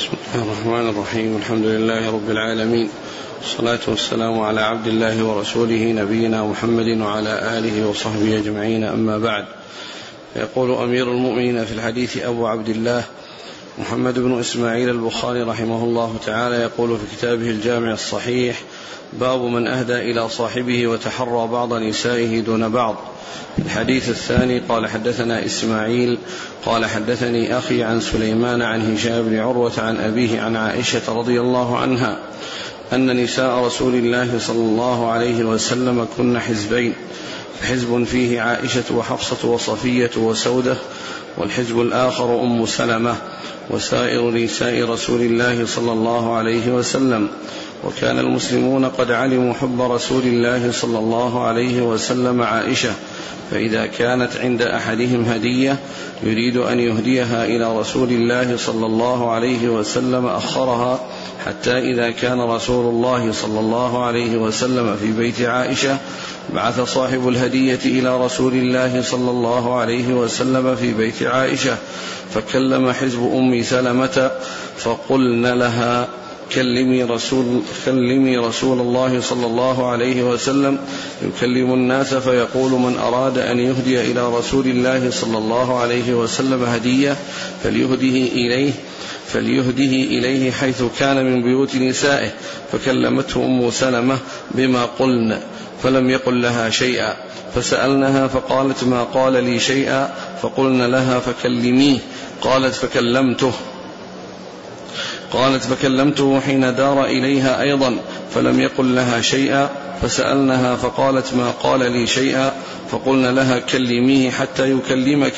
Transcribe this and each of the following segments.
بسم الله الرحمن الرحيم. الحمد لله رب العالمين. والصلاة والسلام على عبد الله ورسوله نبينا محمد وعلى آله وصحبه أجمعين. أما بعد يقول أمير المؤمنين في الحديث أبو عبد الله محمد بن إسماعيل البخاري رحمه الله تعالى يقول في كتابه الجامع الصحيح باب من أهدى إلى صاحبه وتحرى بعض نسائه دون بعض. الحديث الثاني قال حدثنا إسماعيل قال حدثني أخي عن سليمان عن هشام بن عروة عن أبيه عن عائشة رضي الله عنها أن نساء رسول الله صلى الله عليه وسلم كن حزبين. حزب فيه عائشة وحفصة وصفية وسودة والحزب الآخر أم سلمة. وسائر نساء رسول الله صلى الله عليه وسلم وكان المسلمون قد علموا حب رسول الله صلى الله عليه وسلم عائشة فإذا كانت عند أحدهم هدية يريد أن يهديها إلى رسول الله صلى الله عليه وسلم أخرها حتى إذا كان رسول الله صلى الله عليه وسلم في بيت عائشة بعث صاحب الهدية إلى رسول الله صلى الله عليه وسلم في بيت عائشة فكلم حزب أم سلمة فقلن لها كلمي رسول كلمي رسول الله صلى الله عليه وسلم يكلم الناس فيقول من أراد أن يهدي إلى رسول الله صلى الله عليه وسلم هدية فليهده إليه فليهده إليه حيث كان من بيوت نسائه فكلمته أم سلمة بما قلن فلم يقل لها شيئا فسألناها فقالت ما قال لي شيئا فقلنا لها فكلميه قالت فكلمته قالت فكلمته حين دار إليها أيضا فلم يقل لها شيئا فسألنها فقالت ما قال لي شيئا فقلنا لها كلميه حتى يكلمك.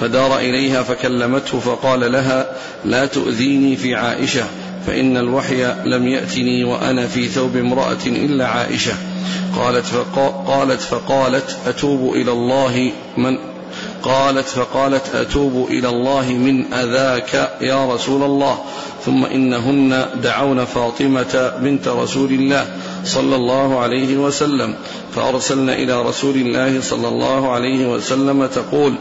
فدار إليها فكلمته فقال لها لا تؤذيني في عائشة فإن الوحي لم يأتني وأنا في ثوب امرأة إلا عائشة. قالت فقالت فقالت أتوب إلى الله من قالت فقالت أتوب إلى الله من أذاك يا رسول الله ثم إنهن دعون فاطمة بنت رسول الله صلى الله عليه وسلم. فأرسلن إلى رسول الله صلى الله عليه وسلم تقول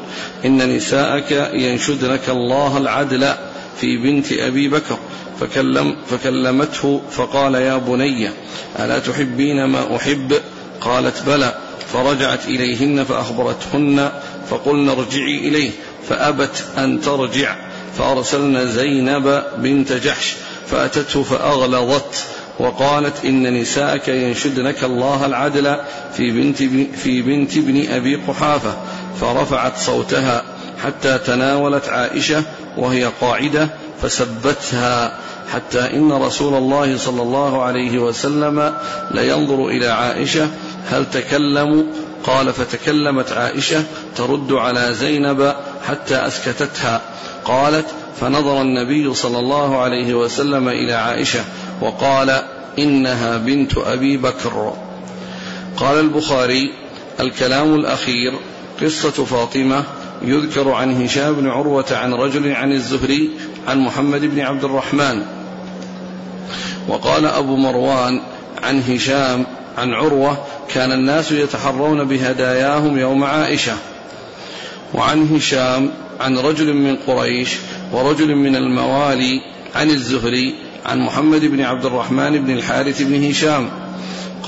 إن نساءك ينشدنك الله العدل في بنت أبي بكر. فكلم فكلمته فقال يا بني ألا تحبين ما أحب؟ قالت بلى. فرجعت إليهن فأخبرتهن فقلن ارجعي إليه فأبت أن ترجع. فأرسلنا زينب بنت جحش فأتته فأغلظت وقالت إن نساءك ينشدنك الله العدل في بنت في بنت ابن أبي قحافة. فرفعت صوتها حتى تناولت عائشة وهي قاعدة فسبتها حتى إن رسول الله صلى الله عليه وسلم لينظر إلى عائشة هل تكلموا؟ قال فتكلمت عائشة ترد على زينب حتى أسكتتها. قالت فنظر النبي صلى الله عليه وسلم إلى عائشة وقال إنها بنت أبي بكر. قال البخاري الكلام الأخير قصة فاطمة يذكر عن هشام بن عروة عن رجل عن الزهري عن محمد بن عبد الرحمن. وقال أبو مروان عن هشام عن عروة كان الناس يتحرون بهداياهم يوم عائشة. وعن هشام عن رجل من قريش ورجل من الموالي عن الزهري عن محمد بن عبد الرحمن بن الحارث بن هشام.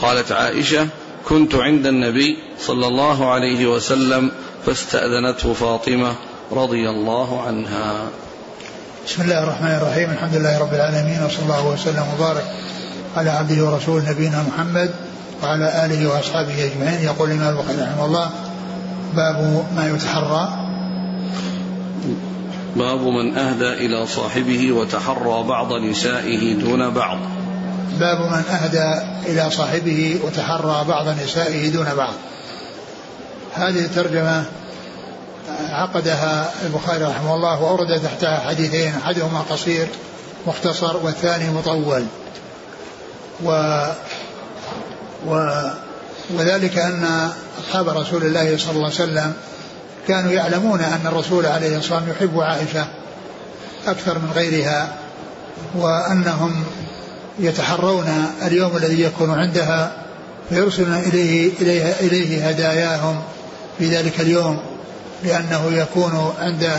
قالت عائشة كنت عند النبي صلى الله عليه وسلم فاستأذنته فاطمة رضي الله عنها. بسم الله الرحمن الرحيم. الحمد لله رب العالمين وصلى الله وسلم وبارك على عبده ورسوله نبينا محمد وعلى آله وأصحابه أجمعين. يقول الإمام البخاري رحمه الله باب ما يتحرى. باب من أهدى إلى صاحبه وتحرى بعض نسائه دون بعض. باب من أهدى إلى صاحبه وتحرى بعض نسائه دون بعض. هذه الترجمة عقدها البخاري رحمه الله وأورد تحتها حديثين أحدهما قصير مختصر والثاني مطول. و و وذلك أن أصحاب رسول الله صلى الله عليه وسلم كانوا يعلمون أن الرسول عليه الصلاة والسلام يحب عائشة أكثر من غيرها وأنهم يتحرون اليوم الذي يكون عندها فيرسلون إليه, إليه, إليه هداياهم في ذلك اليوم لأنه يكون عند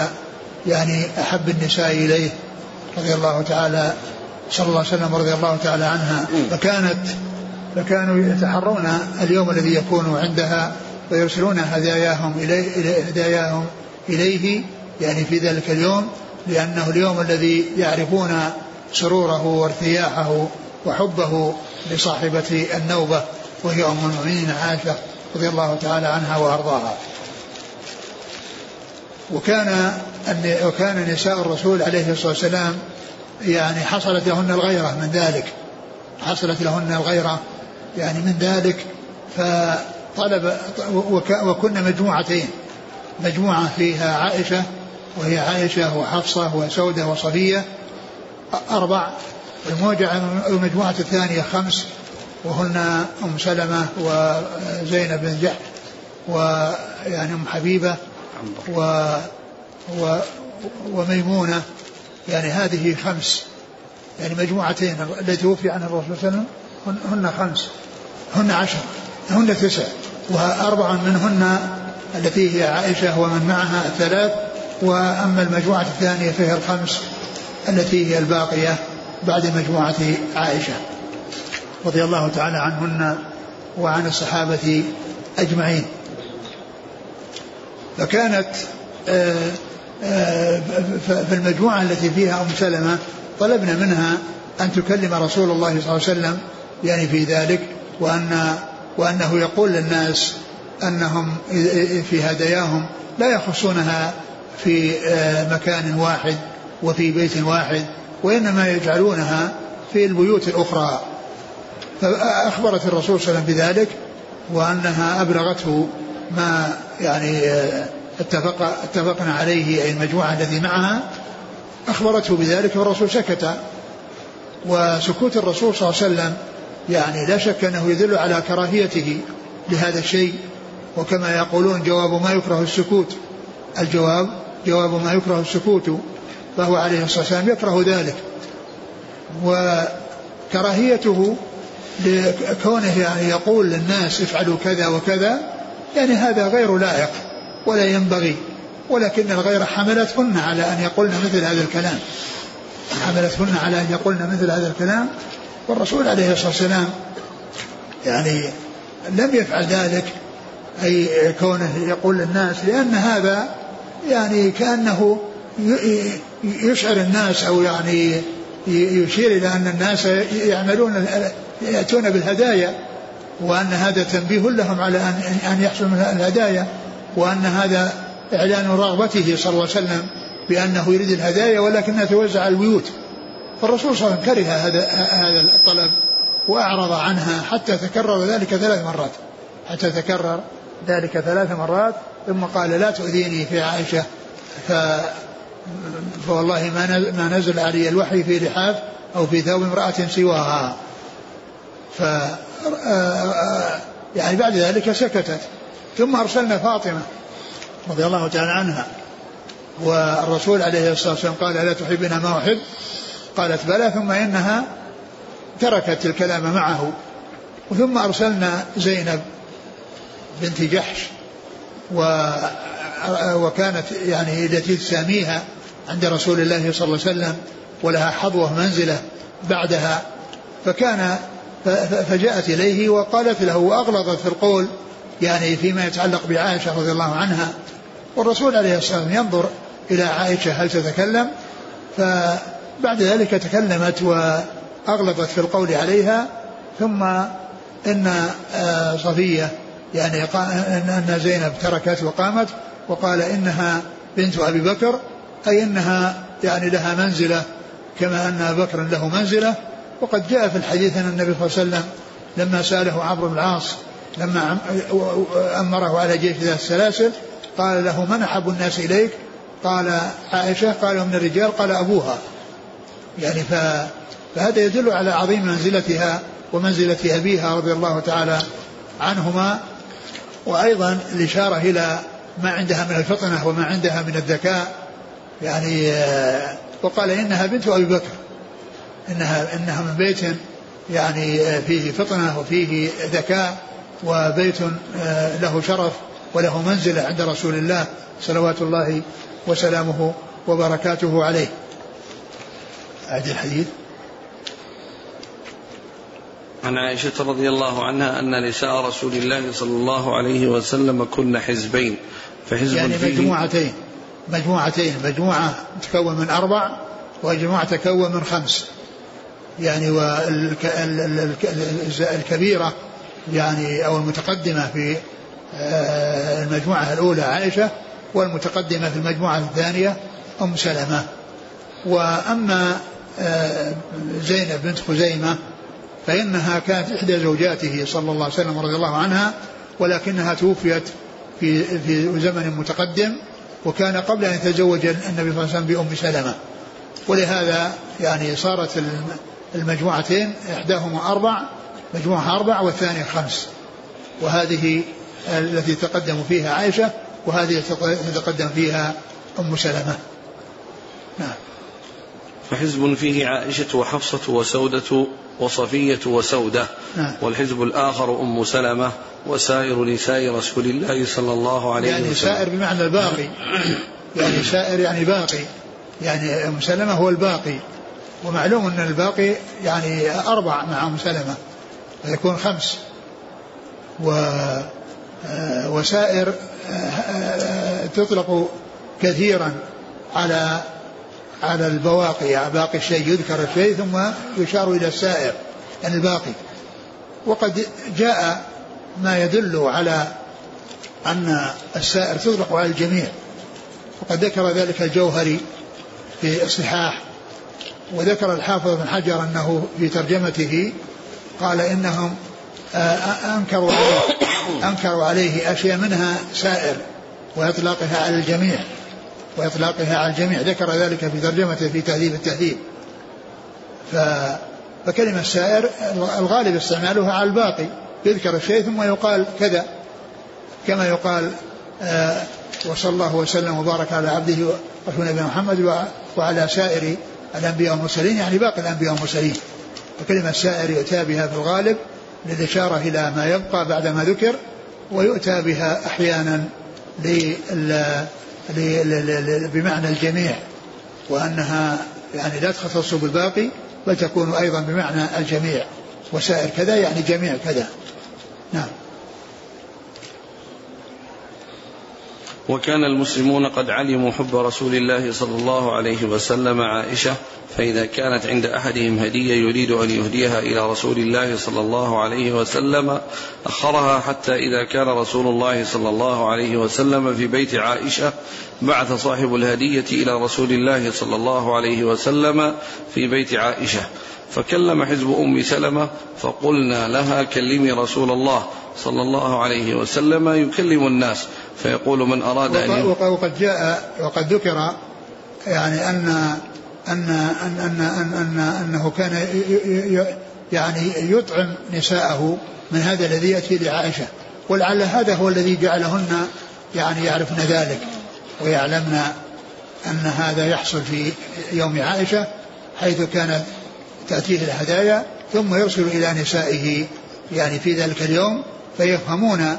يعني أحب النساء إليه رضي الله تعالى صلى الله عليه وسلم رضي الله تعالى عنها فكانت فكانوا يتحرون اليوم الذي يكون عندها ويرسلون هداياهم إليه هداياهم إليه يعني في ذلك اليوم لأنه اليوم الذي يعرفون سروره وارتياحه وحبه لصاحبة النوبة وهي أم المؤمنين عائشة رضي الله تعالى عنها وأرضاها. وكان وكان نساء الرسول عليه الصلاة والسلام يعني حصلت لهن الغيرة من ذلك. حصلت لهن الغيرة يعني من ذلك فطلب وكن مجموعتين. مجموعة فيها عائشة وهي عائشة وحفصة وسودة وصفية أربع. والمجموعة الثانية خمس وهن أم سلمة وزينب بن جحش ويعني أم حبيبة و و وميمونة يعني هذه خمس يعني مجموعتين التي توفي عنها الرسول صلى الله عليه وسلم هن خمس هن عشر هن تسع وأربع منهن التي هي عائشة ومن معها ثلاث وأما المجموعة الثانية فهي الخمس التي هي الباقية بعد مجموعة عائشة. رضي الله تعالى عنهن وعن الصحابة أجمعين. فكانت آه، آه، في المجموعة التي فيها أم سلمة طلبنا منها أن تكلم رسول الله صلى الله عليه وسلم يعني في ذلك وأن وأنه يقول للناس أنهم في هداياهم لا يخصونها في آه، مكان واحد وفي بيت واحد وإنما يجعلونها في البيوت الأخرى. فأخبرت الرسول صلى الله عليه وسلم بذلك وأنها أبلغته ما يعني آه، اتفق اتفقنا عليه أي المجموعة التي معها أخبرته بذلك والرسول سكت. وسكوت الرسول صلى الله عليه وسلم يعني لا شك أنه يدل على كراهيته لهذا الشيء. وكما يقولون جواب ما يكره السكوت. الجواب جواب ما يكره السكوت. فهو عليه الصلاة والسلام يكره ذلك. وكراهيته لكونه يعني يقول للناس افعلوا كذا وكذا يعني هذا غير لائق. ولا ينبغي ولكن الغير حملتهن على أن يقولن مثل هذا الكلام. حملتهن على أن يقولن مثل هذا الكلام والرسول عليه الصلاة والسلام يعني لم يفعل ذلك أي كونه يقول للناس لأن هذا يعني كأنه يشعر الناس أو يعني يشير إلى أن الناس يعملون يأتون بالهدايا وأن هذا تنبيه لهم على أن أن يحصل من الهدايا. وأن هذا إعلان رغبته صلى الله عليه وسلم بأنه يريد الهدايا ولكنها توزع على البيوت. فالرسول صلى الله عليه وسلم كره هذا هذا الطلب وأعرض عنها حتى تكرر ذلك ثلاث مرات. حتى تكرر ذلك ثلاث مرات ثم قال لا تؤذيني في عائشة ف فوالله ما ما نزل علي الوحي في لحاف أو في ثوب امرأة سواها. ف يعني بعد ذلك سكتت. ثم أرسلنا فاطمة رضي الله تعالى عنها. والرسول عليه الصلاة والسلام قال ألا تحبين ما أحب؟ قالت بلى. ثم إنها تركت الكلام معه. ثم أرسلنا زينب بنت جحش و وكانت يعني التي تساميها عند رسول الله صلى الله عليه وسلم ولها حظوة منزلة بعدها. فكان فجاءت إليه وقالت له وأغلظت في القول يعني فيما يتعلق بعائشة رضي الله عنها والرسول عليه الصلاة والسلام ينظر إلى عائشة هل تتكلم فبعد ذلك تكلمت وأغلظت في القول عليها ثم إن آه، صفية يعني أن زينب تركت وقامت وقال إنها بنت أبي بكر أي إنها يعني لها منزلة كما أن أبا بكر له منزلة وقد جاء في الحديث أن النبي صلى الله عليه وسلم لما سأله عمرو بن العاص لما أمره على جيش ذات السلاسل قال له من أحب الناس إليك؟ قال عائشة قال من الرجال قال أبوها. يعني فهذا يدل على عظيم منزلتها ومنزلة أبيها رضي الله تعالى عنهما وأيضا الإشارة إلى ما عندها من الفطنة وما عندها من الذكاء. يعني آه، وقال إنها بنت أبي بكر. إنها إنها من بيت يعني آه، فيه فطنة وفيه ذكاء. وبيت آه، له شرف وله منزلة عند رسول الله صلوات الله وسلامه وبركاته عليه. أعد الحديث. عن عائشة رضي الله عنها أن نساء رسول الله صلى الله عليه وسلم كن حزبين فحزب يعني فيه مجموعتين مجموعتين مجموعة تكون من أربع ومجموعة تكون من خمس. يعني والكبيرة يعني أو المتقدمة في آه، المجموعة الأولى عائشة والمتقدمة في المجموعة الثانية أم سلمة. وأما آه، زينب بنت خزيمة فإنها كانت إحدى زوجاته صلى الله عليه وسلم رضي الله عنها ولكنها توفيت في في زمن متقدم وكان قبل أن يتزوج النبي صلى الله عليه وسلم بأم سلمة. ولهذا يعني صارت المجموعتين إحداهما أربع مجموعة أربع والثانية خمس. وهذه التي تقدم فيها عائشة وهذه تتقدم فيها أم سلمة. نعم. فحزب فيه عائشة وحفصة وسودة وصفية وسودة نعم. والحزب الآخر أم سلمة وسائر نساء رسول الله صلى الله عليه يعني وسلم. يعني سائر بمعنى الباقي. يعني سائر يعني باقي. يعني أم سلمة هو الباقي. ومعلوم أن الباقي يعني أربع مع أم سلمة. فيكون خمس. و آه، وسائر آه، آه، تطلق كثيرا على على البواقي. يعني باقي الشيء يذكر الشيء ثم يشار إلى السائر يعني الباقي. وقد جاء ما يدل على أن السائر تطلق على الجميع. وقد ذكر ذلك الجوهري في الصحاح وذكر الحافظ بن حجر أنه في ترجمته قال إنهم أنكروا عليه أنكروا عليه أشياء منها سائر وإطلاقها على الجميع وإطلاقها على الجميع. ذكر ذلك في ترجمته في تهذيب التهذيب. ف فكلمة سائر الغالب استعمالها على الباقي. يذكر الشيء ثم يقال كذا كما يقال آه وصلى الله وسلم وبارك على عبده ورسول نبينا محمد وعلى سائر الأنبياء والمرسلين يعني باقي الأنبياء والمرسلين. وكلمة سائر يؤتى بها في الغالب للإشارة إلى ما يبقى بعد ما ذكر ويؤتى بها أحيانا بمعنى الجميع وأنها يعني لا تختص بالباقي بل تكون أيضا بمعنى الجميع. وسائر كذا يعني جميع كذا. نعم. وكان المسلمون قد علموا حب رسول الله صلى الله عليه وسلم عائشة فإذا كانت عند أحدهم هدية يريد أن يهديها إلى رسول الله صلى الله عليه وسلم أخرها حتى إذا كان رسول الله صلى الله عليه وسلم في بيت عائشة بعث صاحب الهدية إلى رسول الله صلى الله عليه وسلم في بيت عائشة. فكلم حزب أم سلمة فقلنا لها كلمي رسول الله صلى الله عليه وسلم يكلم الناس. فيقول من أراد أن وقد جاء وقد ذكر يعني أن أن أن أن, أن, أن أنه كان يعني يطعم نساءه من هذا الذي يأتي لعائشة. ولعل هذا هو الذي جعلهن يعني يعرفن ذلك ويعلمن أن هذا يحصل في يوم عائشة حيث كانت تأتيه الهدايا ثم يرسل إلى نسائه يعني في ذلك اليوم فيفهمون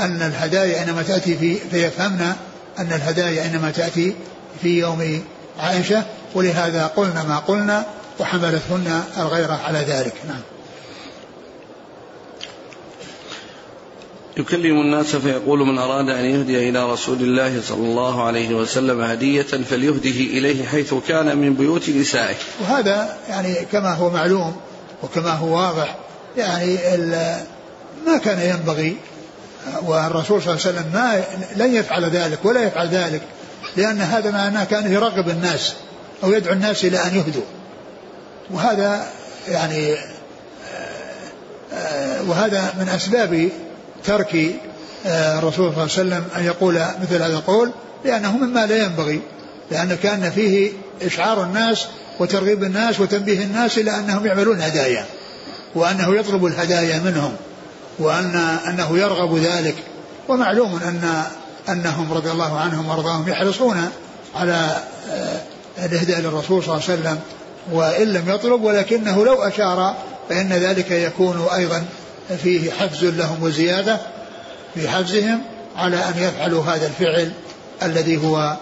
أن الهدايا إنما تأتي في فيفهمن أن الهدايا إنما تأتي في يوم عائشة ولهذا قلنا ما قلنا وحملتهن الغيرة على ذلك. نعم. يكلم الناس فيقول من أراد أن يهدي إلى رسول الله صلى الله عليه وسلم هدية فليهده إليه حيث كان من بيوت نسائه. وهذا يعني كما هو معلوم وكما هو واضح يعني ما كان ينبغي والرسول صلى الله عليه وسلم ما لن يفعل ذلك ولا يفعل ذلك لأن هذا معناه كان يرغب الناس أو يدعو الناس إلى أن يهدوا. وهذا يعني وهذا من أسباب ترك الرسول صلى الله عليه وسلم أن يقول مثل هذا القول لأنه مما لا ينبغي لأن كان فيه إشعار الناس وترغيب الناس وتنبيه الناس إلى أنهم يعملون هدايا وأنه يطلب الهدايا منهم. وأن أنه يرغب ذلك. ومعلوم أن أنهم رضي الله عنهم وأرضاهم يحرصون على آه، الإهداء للرسول صلى الله عليه وسلم وإن لم يطلب ولكنه لو أشار فإن ذلك يكون أيضا فيه حفز لهم وزيادة في حفزهم على أن يفعلوا هذا الفعل الذي هو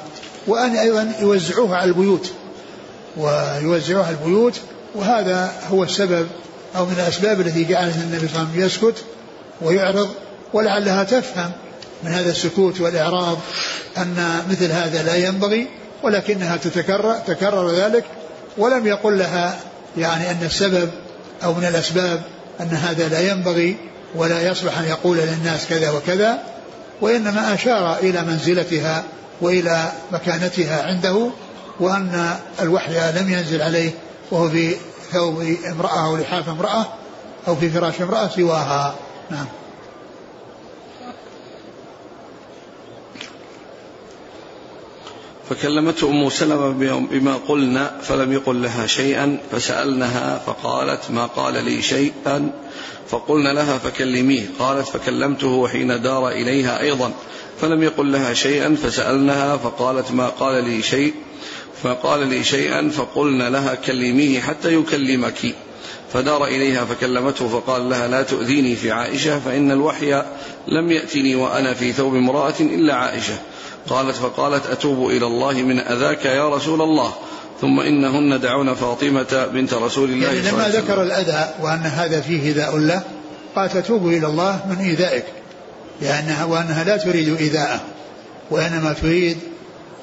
وأن أيضا يوزعوه على البيوت ويوزعها البيوت وهذا هو السبب أو من الأسباب التي جعلت النبي صلى الله عليه وسلم يسكت ويعرض ولعلها تفهم من هذا السكوت والإعراض أن مثل هذا لا ينبغي ولكنها تتكرر تكرر ذلك ولم يقل لها يعني أن السبب أو من الأسباب أن هذا لا ينبغي ولا يصلح أن يقول للناس كذا وكذا وإنما أشار إلى منزلتها وإلى مكانتها عنده وأن الوحي لم ينزل عليه وهو في ثوب امرأة أو لحاف امرأة أو في فراش امرأة سواها. نعم. فكلمته أم سلمة بما قلنا فلم يقل لها شيئا فسألنها فقالت ما قال لي شيئا فقلنا لها فكلميه. قالت فكلمته وحين دار إليها أيضا فلم يقل لها شيئا فسألناها فقالت ما قال لي شيء فقال لي شيئا فقلنا لها كلميه حتى يكلمك. فدار إليها فكلمته فقال لها لا تؤذيني في عائشة فإن الوحي لم يأتني وأنا في ثوب امرأة إلا عائشة. قالت فقالت أتوب إلى الله من أذاك يا رسول الله. ثم إنهن دعون فاطمة بنت رسول الله يعني لما ذكر الأذى وأن هذا فيه إيذاء له قالت أتوب إلى الله من إيذائك لأنها وأنها لا تريد إيذاءه وإنما تريد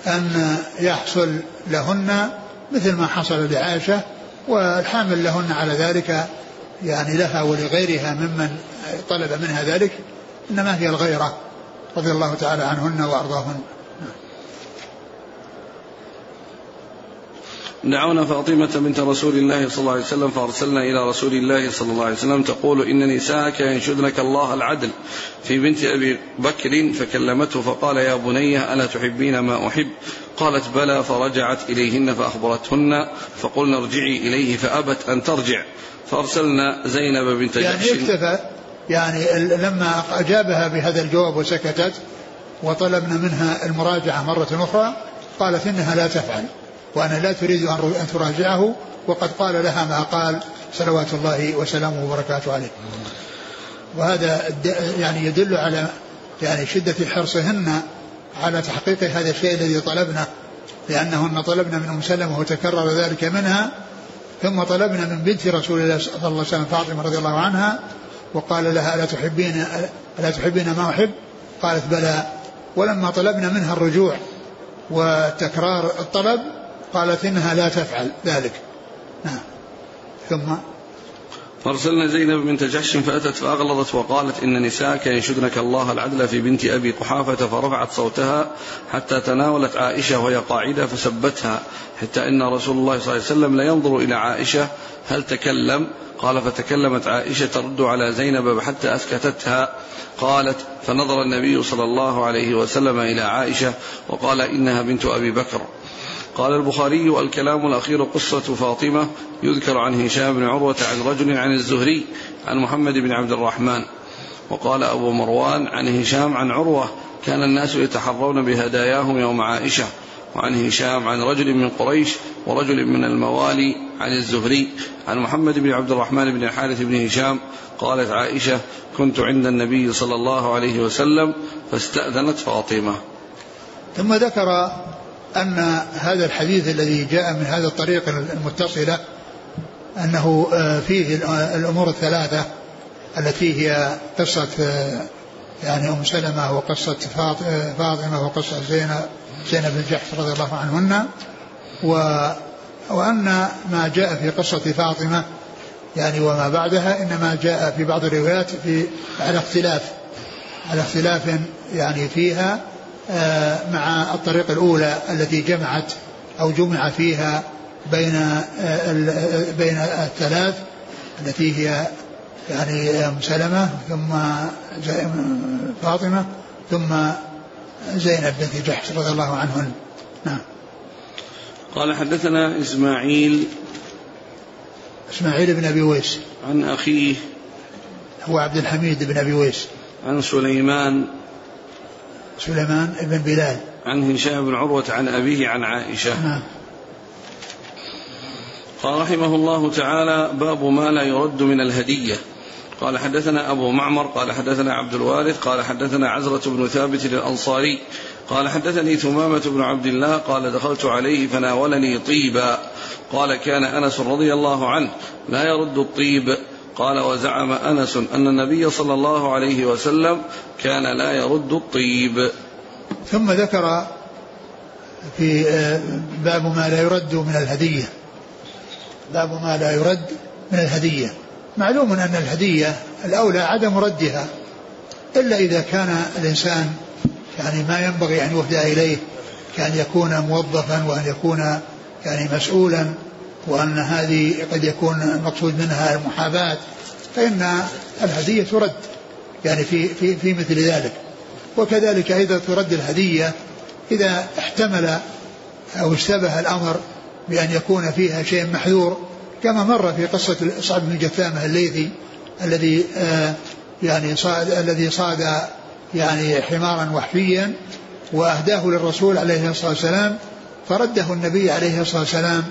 أن يحصل لهن مثل ما حصل لعائشة والحامل لهن على ذلك يعني لها ولغيرها ممن طلب منها ذلك إنما هي الغيرة رضي الله تعالى عنهن وأرضاهن. دعونا فاطمة بنت رسول الله صلى الله عليه وسلم فأرسلنا إلى رسول الله صلى الله عليه وسلم تقول إن نساءك ينشدنك الله العدل في بنت أبي بكر فكلمته فقال يا بني ألا تحبين ما أحب؟ قالت بلى فرجعت إليهن فأخبرتهن فقلنا ارجعي إليه فأبت أن ترجع. فأرسلنا زينب بنت يعني جحش. يعني اكتفى. يعني لما أجابها بهذا الجواب وسكتت وطلبنا منها المراجعة مرة أخرى قالت إنها لا تفعل. وأنا لا تريد أن تراجعه وقد قال لها ما قال. صلوات الله وسلامه وبركاته عليه. وهذا يعني يدل على يعني شدة حرصهن على تحقيق هذا الشيء الذي طلبنا لأنهن طلبنا من أم سلمة وتكرر ذلك منها ثم طلبنا من بنت رسول الله صلى الله عليه وسلم فاطمة رضي الله عنها وقال لها ألا تحبين ألا تحبين ما أحب؟ قالت بلى. ولما طلبنا منها الرجوع وتكرار الطلب قالت إنها لا تفعل ذلك. نعم. ثم فأرسلنا زينب بنت جحش فأتت فأغلظت وقالت إن نساءك ينشدنك الله العدل في بنت أبي قحافة فرفعت صوتها حتى تناولت عائشة وهي قاعدة فسبتها حتى إن رسول الله صلى الله عليه وسلم لينظر إلى عائشة هل تكلم؟ قال فتكلمت عائشة ترد على زينب حتى أسكتتها قالت فنظر النبي صلى الله عليه وسلم إلى عائشة وقال إنها بنت أبي بكر. قال البخاري الكلام الأخير قصة فاطمة يذكر عن هشام بن عروة عن رجل عن الزهري عن محمد بن عبد الرحمن. وقال أبو مروان عن هشام عن عروة كان الناس يتحرون بهداياهم يوم عائشة. وعن هشام عن رجل من قريش ورجل من الموالي عن الزهري. عن محمد بن عبد الرحمن بن الحارث بن هشام قالت عائشة كنت عند النبي صلى الله عليه وسلم فاستأذنت فاطمة. ثم ذكر أن هذا الحديث الذي جاء من هذا الطريق المتصلة أنه آه، فيه الأمور الثلاثة التي هي قصة آه، يعني أم سلمة وقصة آه، فاطمة وقصة زينب زينب بن جحش رضي الله عنهن وأن ما جاء في قصة فاطمة يعني وما بعدها إنما جاء في بعض الروايات في على اختلاف على اختلاف يعني فيها آه، مع الطريقة الأولى التي جمعت أو جمع فيها بين آه، بين الثلاث التي هي يعني أم سلمة ثم فاطمة ثم زينب بنت جحش رضي الله عنهن. نعم. قال حدثنا إسماعيل. إسماعيل بن أبي ويس. عن أخيه. هو عبد الحميد بن أبي ويس. عن سليمان. سليمان بن بلال. عن هشام بن عروة عن أبيه عن عائشة. نعم. قال رحمه الله تعالى باب ما لا يرد من الهدية. قال حدثنا أبو معمر قال حدثنا عبد الوارث قال حدثنا عزرة بن ثابت الأنصاري قال حدثني ثمامة بن عبد الله قال دخلت عليه فناولني طيبا. قال كان أنس رضي الله عنه لا يرد الطيب. قال وزعم أنس أن النبي صلى الله عليه وسلم كان لا يرد الطيب. ثم ذكر في آه، باب ما لا يرد من الهدية. باب ما لا يرد من الهدية. معلوم أن الهدية الأولى عدم ردها إلا إذا كان الإنسان يعني ما ينبغي أن يهدى إليه كأن يكون موظفا وأن يكون يعني مسؤولا. وأن هذه قد يكون المقصود منها المحاباة فإن الهدية ترد يعني في في في مثل ذلك. وكذلك أيضا ترد الهدية إذا احتمل أو اشتبه الأمر بأن يكون فيها شيء محذور كما مر في قصة صعب بن جثامة الليثي الذي آه يعني صاد الذي صاد يعني حمارا وحفيا وأهداه للرسول عليه الصلاة والسلام فرده النبي عليه الصلاة والسلام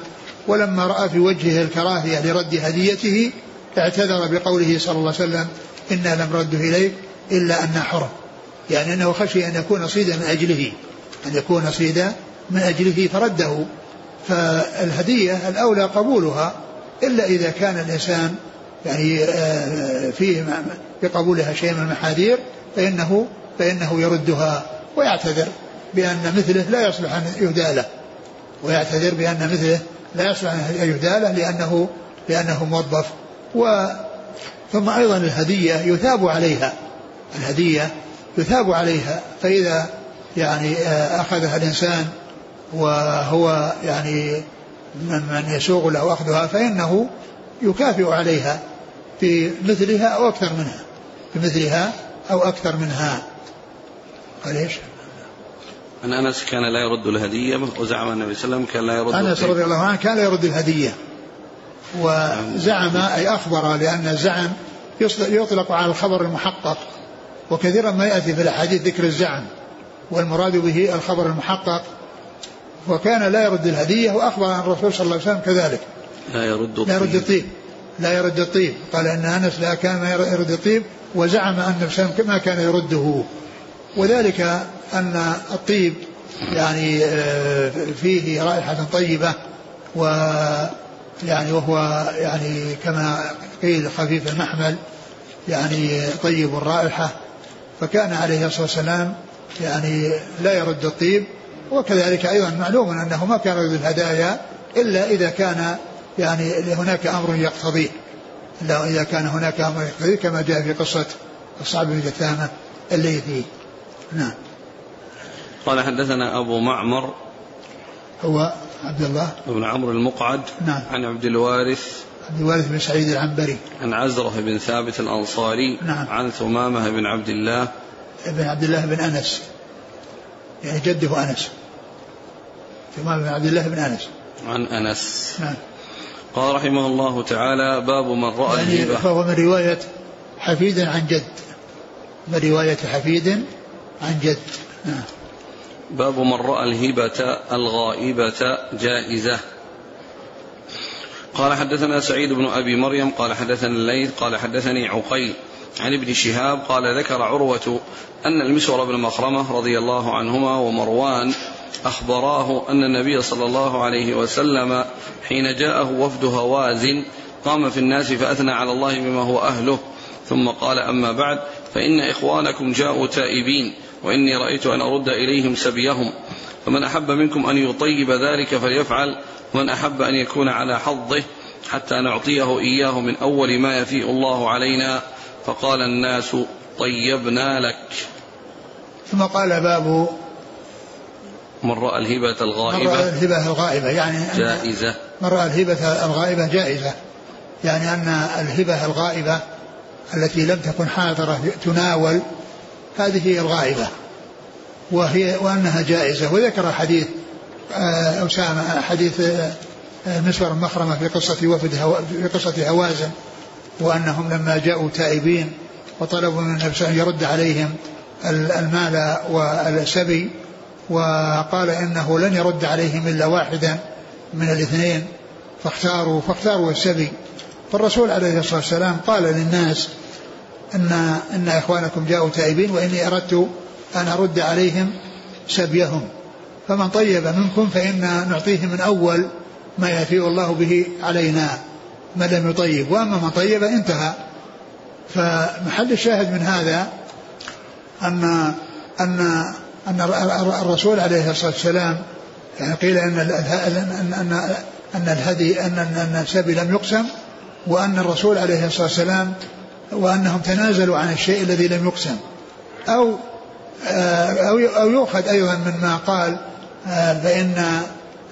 ولما رأى في وجهه الكراهية لرد هديته اعتذر بقوله صلى الله عليه وسلم إنا لم رده إليك إلا أن حرم. يعني أنه خشي أن يكون صيدا من أجله أن يكون صيدا من أجله فرده. فالهدية الأولى قبولها إلا إذا كان الإنسان يعني آه، فيه بقبولها شيء من المحاذير فإنه فإنه يردها ويعتذر بأن مثله لا يصلح أن يهدى له ويعتذر بأن مثله لا يصلح أن يهدى له لأنه لأنه موظف. و ثم أيضا الهدية يثاب عليها. الهدية يثاب عليها. فإذا يعني آه، أخذها الإنسان وهو يعني من يسوغ له أخذها فإنه يكافئ عليها في مثلها أو أكثر منها. في مثلها أو أكثر منها. قال إيش؟ أن أنس كان لا يرد الهدية وزعم النبي صلى الله عليه وسلم كان لا يرد أنس رضي الله عنه كان لا يرد الهدية. وزعم أي أخبر لأن الزعم يطلق على الخبر المحقق وكثيرا ما يأتي في الأحاديث ذكر الزعم والمراد به الخبر المحقق. وكان لا يرد الهدية وأخبر عن الرسول صلى الله عليه وسلم كذلك. لا يرد الطيب لا يرد الطيب. لا يرد الطيب. قال أن أنس لا كان يرد الطيب وزعم أن النبي ما كان يرده. وذلك أن الطيب يعني آه، فيه رائحة طيبة و يعني وهو يعني كما قيل خفيف المحمل يعني طيب الرائحة. فكان عليه الصلاة والسلام يعني لا يرد الطيب. وكذلك أيضا معلوم أنه ما كان يرد الهدايا إلا إذا كان يعني هناك أمر يقتضيه. إلا إذا كان هناك أمر يقتضيه كما جاء في قصة الصعب بن جثامة الليثي. نعم. قال حدثنا أبو معمر هو عبد الله؟ بن عمرو المقعد نعم. عن عبد الوارث عبد الوارث بن سعيد العنبري. عن عزرة بن ثابت الأنصاري نعم. عن ثمامة بن عبد الله. بن عبد الله بن أنس. يعني جده أنس. ثمامة بن عبد الله بن أنس. عن أنس. نعم. قال رحمه الله تعالى باب من رأى يعني فهو من رواية حفيد عن جد. من رواية حفيد عن جد. نعم. باب من رأى الهبة الغائبة جائزة. قال حدثنا سعيد بن أبي مريم قال حدثنا الليث قال حدثني عقيل عن ابن شهاب قال ذكر عروة أن المسور بن مخرمة رضي الله عنهما ومروان أخبراه أن النبي صلى الله عليه وسلم حين جاءه وفد هوازن قام في الناس فأثنى على الله بما هو أهله ثم قال أما بعد فإن إخوانكم جاءوا تائبين. وإني رأيت أن أرد إليهم سبيهم فمن أحب منكم أن يطيب ذلك فليفعل ومن أحب أن يكون على حظه حتى نعطيه إياه من أول ما يفيء الله علينا. فقال الناس طيبنا لك. ثم قال باب من رأى الهبة الغائبة من رأى الهبة الغائبة يعني جائزة. من رأى الهبة الغائبة جائزة يعني أن الهبة الغائبة التي لم تكن حاضرة تناول هذه الغائبة. وهي وأنها جائزة. وذكر حديث آه، أسامة حديث آه، مسور مخرمة في قصة وفد في قصة هوازن وأنهم لما جاءوا تائبين وطلبوا من النبي وسلم يرد عليهم المال والسبي وقال إنه لن يرد عليهم إلا واحدا من الاثنين فاختاروا فاختاروا السبي. فالرسول عليه الصلاة والسلام قال للناس أن أن إخوانكم جاءوا تائبين وإني أردت أن أرد عليهم سبيهم فمن طيب منكم فإن نعطيه من أول ما يفيء الله به علينا. من لم يطيب وأما من طيب انتهى. فمحل الشاهد من هذا أن أن أن الرسول عليه الصلاة والسلام يعني قيل أن أن أن أن الهدي أن أن السبي لم يقسم وأن الرسول عليه الصلاة والسلام وأنهم تنازلوا عن الشيء الذي لم يقسم. أو أو أو يؤخذ أيضا مما قال فإن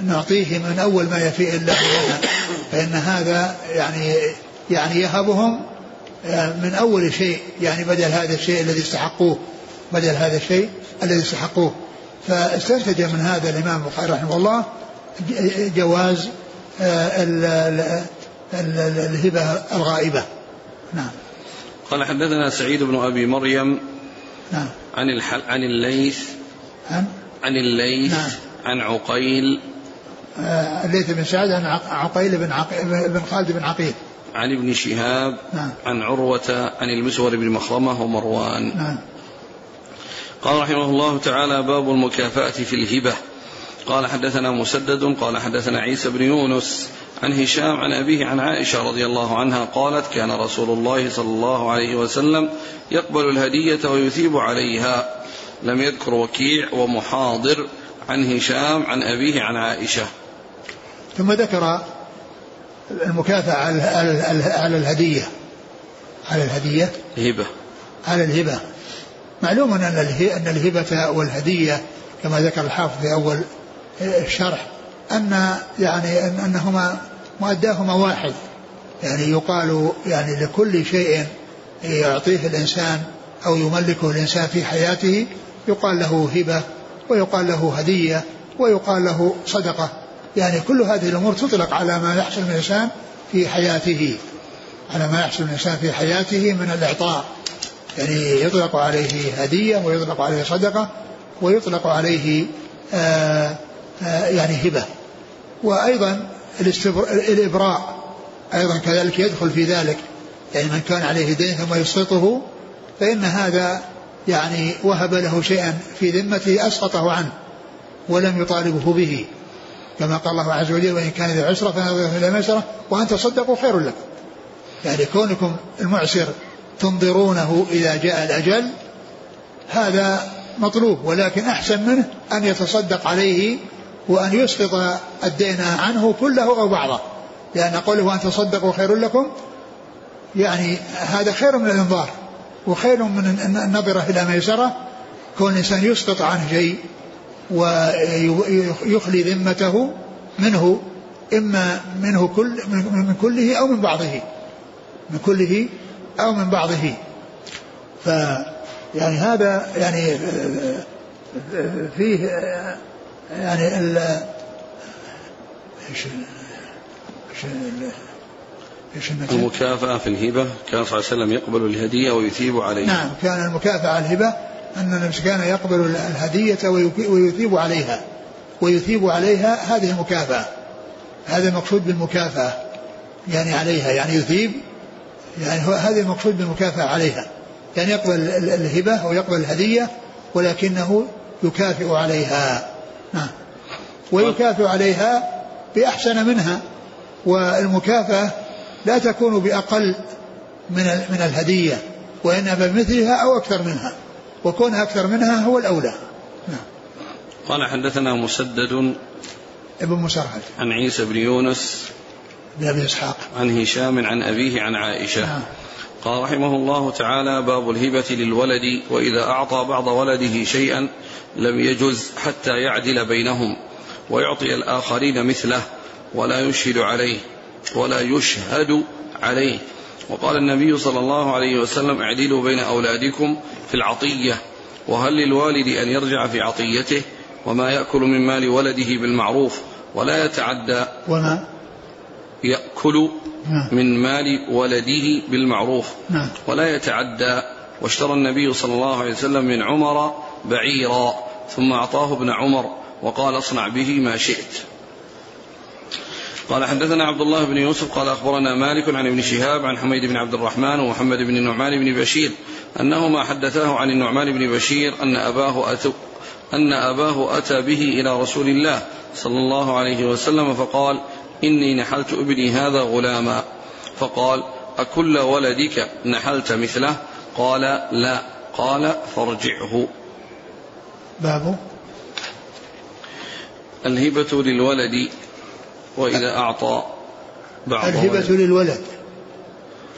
نعطيه من أول ما يفيء الله لنا. فإن هذا يعني يعني يهبهم من أول شيء يعني بدل هذا الشيء الذي استحقوه بدل هذا الشيء الذي استحقوه. فاستنتج من هذا الإمام البخاري رحمه الله جواز الهبة الغائبة. نعم. قال حدثنا سعيد بن أبي مريم نعم. عن الحل عن الليث عن؟ عن الليث نعم. عن عقيل آه، الليث بن سعد عن عق- عقيل بن عق... بن خالد بن عقيل. عن ابن شهاب نعم. عن عروة عن المسور بن مخرمة ومروان. نعم. قال رحمه الله تعالى باب المكافأة في الهبة. قال حدثنا مسدد قال حدثنا عيسى بن يونس عن هشام عن أبيه عن عائشة رضي الله عنها قالت كان رسول الله صلى الله عليه وسلم يقبل الهدية ويثيب عليها. لم يذكر وكيع ومحاضر عن هشام عن أبيه عن عائشة. ثم ذكر المكافأة على الهدية. على الهدية. هبة على الهبة. معلوم أن أن الهبة والهدية كما ذكر الحافظ في أول الشرح أن يعني أن أنهما مؤداهما واحد. يعني يقال يعني لكل شيء يعطيه الإنسان أو يملكه الإنسان في حياته يقال له هبة ويقال له هدية ويقال له صدقة. يعني كل هذه الأمور تطلق على ما يحصل من الإنسان في حياته. على ما يحصل من الإنسان في حياته من الإعطاء. يعني يطلق عليه هدية ويطلق عليه صدقة ويطلق عليه آآ آآ يعني هبة. وأيضا. الإبراء أيضا كذلك يدخل في ذلك يعني من كان عليه دين ثم يسقطه فإن هذا يعني وهب له شيئا في ذمته أسقطه عنه ولم يطالبه به. كما قال الله عز وجل وإن كان ذي عسرة فنظرة إلى ميسرة وأن تصدقوا خير لكم. يعني كونكم المعسر تنظرونه إذا جاء الأجل هذا مطلوب ولكن أحسن منه أن يتصدق عليه وأن يسقط الدين عنه كله أو بعضه. لأن قوله أن تصدقوا خير لكم يعني هذا خير من الإنظار وخير من النظرة إلى ميسرة كون الإنسان يسقط عنه شيء ويخلي ذمته منه إما منه كل من كله أو من بعضه من كله أو من بعضه. ف يعني هذا يعني فيه يعني ال إيش إيش إيش؟ المكافأة في الهبة. كان صلى الله عليه وسلم يقبل الهدية ويثيب عليها. نعم كان المكافأة على الهبة أن النبي كان يقبل الهدية ويثيب عليها. ويثيب عليها هذه المكافأة. هذا المقصود بالمكافأة. يعني عليها. يعني يثيب. يعني هو هذا المقصود بالمكافأة عليها. يعني يقبل الهبة ويقبل الهدية ولكنه يكافئ عليها. ويكافئ عليها بأحسن منها والمكافأة لا تكون بأقل من من الهدية وإنما بمثلها أو أكثر منها وكونها أكثر منها هو الأولى. نعم. قال حدثنا مسدد ابن مسرهد. عن عيسى بن يونس بن أبي إسحاق. عن هشام عن أبيه عن عائشة. نعم. قال رحمه الله تعالى باب الهبة للولد وإذا أعطى بعض ولده شيئا لم يجز حتى يعدل بينهم ويعطي الآخرين مثله ولا يشهد عليه ولا يشهد عليه. وقال النبي صلى الله عليه وسلم اعدلوا بين أولادكم في العطية وهل للوالد أن يرجع في عطيته؟ وما يأكل من مال ولده بالمعروف ولا يتعدى وما؟ يأكل من مال ولده بالمعروف. نعم. ولا يتعدى. واشترى النبي صلى الله عليه وسلم من عمر بعيرا. ثم أعطاه ابن عمر وقال اصنع به ما شئت. قال حدثنا عبد الله بن يوسف قال أخبرنا مالك عن ابن شهاب عن حميد بن عبد الرحمن ومحمد بن النعمان بن بشير أنهما حدثاه عن النعمان بن بشير أن أباه أتى أن أباه أتى به إلى رسول الله صلى الله عليه وسلم فقال إني نحلت ابني هذا غلاما. فقال أكل ولدك نحلت مثله؟ قال لا. قال فارجعه. باب. الهبة للولد وإذا أعطى بعض الهبة للولد.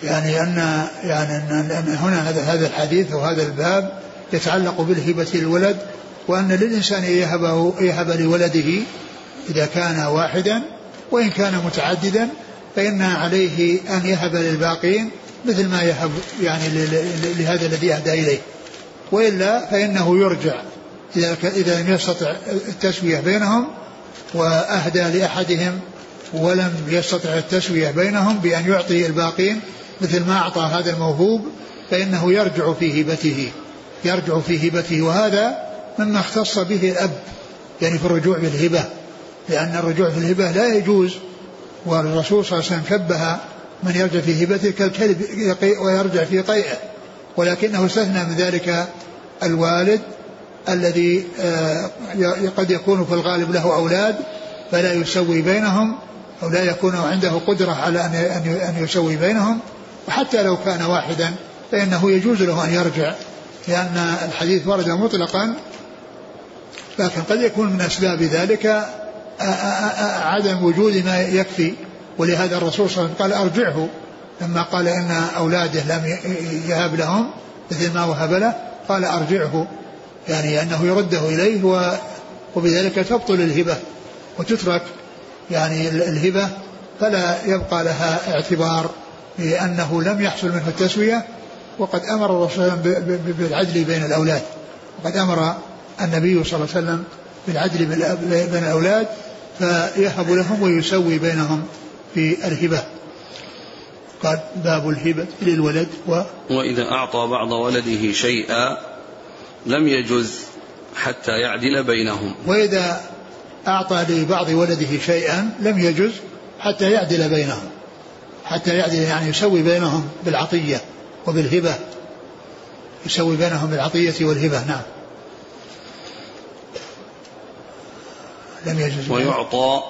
يعني أن يعني أن هنا هذا هذا الحديث وهذا الباب يتعلق بالهبة للولد وأن للإنسان يهبه يهب لولده إذا كان واحدا وإن كان متعددا فإن عليه أن يهب للباقين مثل ما يهب يعني لهذا الذي أهدى إليه. وإلا فإنه يرجع إذا إذا لم يستطع التسوية بينهم وأهدى لأحدهم ولم يستطع التسوية بينهم بأن يعطي الباقين مثل ما أعطى هذا الموهوب فإنه يرجع في هبته يرجع في هبته وهذا مما اختص به الأب يعني في الرجوع بالهبة. لأن الرجوع في الهبة لا يجوز والرسول صلى الله عليه وسلم شبه من يرجع في هبته كالكلب ويرجع في قيئه ولكنه استثنى من ذلك الوالد الذي آه، قد يكون في الغالب له أولاد فلا يسوي بينهم أو لا يكون عنده قدرة على أن يسوي بينهم وحتى لو كان واحدا فإنه يجوز له أن يرجع لأن الحديث ورد مطلقا لكن قد يكون من أسباب ذلك عدم وجود ما يكفي ولهذا الرسول صلى الله عليه وسلم قال أرجعه لما قال إن أولاده لم يهب لهم مثل ما وهب له قال أرجعه يعني أنه يرده إليه وبذلك تبطل الهبة وتترك يعني الهبة فلا يبقى لها اعتبار لأنه لم يحصل منه التسوية. وقد أمر الرسول بالعدل بين الأولاد. وقد أمر النبي صلى الله عليه وسلم بالعدل بين الأولاد فيهب لهم ويسوي بينهم في الهبة. قال باب الهبة للولد و وإذا أعطى بعض ولده شيئا لم يجز حتى يعدل بينهم. وإذا أعطى لبعض ولده شيئا لم يجز حتى يعدل بينهم. حتى يعدل يعني يسوي بينهم بالعطية وبالهبة. يسوي بينهم بالعطية والهبة نعم. لم يجوز. ويعطى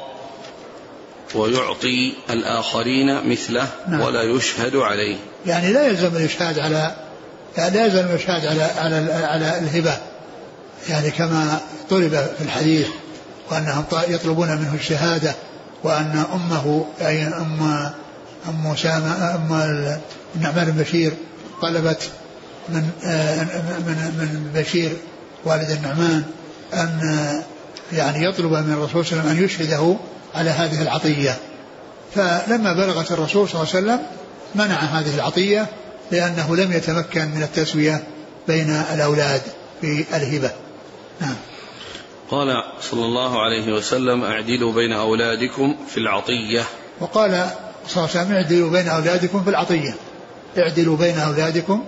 ويعطي الآخرين مثله نعم. ولا يشهد عليه. يعني لا يلزم الإشهاد على يعني لا يلزم الإشهاد على على على الهبة. يعني كما طلب في الحديث وأنهم يطلبون منه الشهادة وأن أمه أي أم أم أسامة أم النعمان بن بشير طلبت من من من بشير والد النعمان أن يعني يطلب من الرسول صلى الله عليه وسلم أن يشهده على هذه العطية. فلما بلغت الرسول صلى الله عليه وسلم منع هذه العطية لأنه لم يتمكن من التسوية بين الأولاد في الهبة. نعم. قال صلى الله عليه وسلم أعدلوا بين أولادكم في العطية. وقال صلى الله عليه وسلم اعدلوا بين أولادكم في العطية. اعدلوا بين أولادكم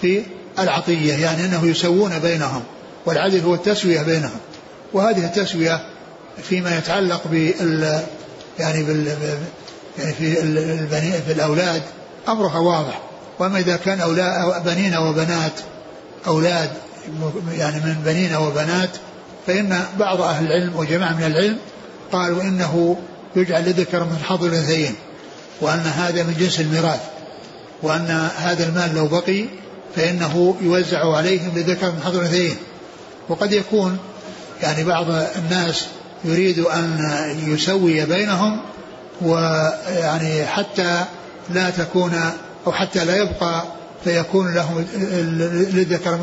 في العطية. يعني أنه يسوون بينهم والعدل هو التسوية بينهم. وهذه التسوية فيما يتعلق بال يعني بال يعني في البني في الأولاد أمرها واضح. وأما إذا كان أولاد بنين وبنات أولاد يعني من بنين وبنات فإن بعض أهل العلم وجماعة من العلم قالوا إنه يجعل لذكر من حظ الأنثيين وأن هذا من جنس الميراث وأن هذا المال لو بقي فإنه يوزع عليهم لذكر من حظ الأنثيين. وقد يكون يعني بعض الناس يريد أن يسوي بينهم ويعني حتى لا تكون أو حتى لا يبقى فيكون له للذكر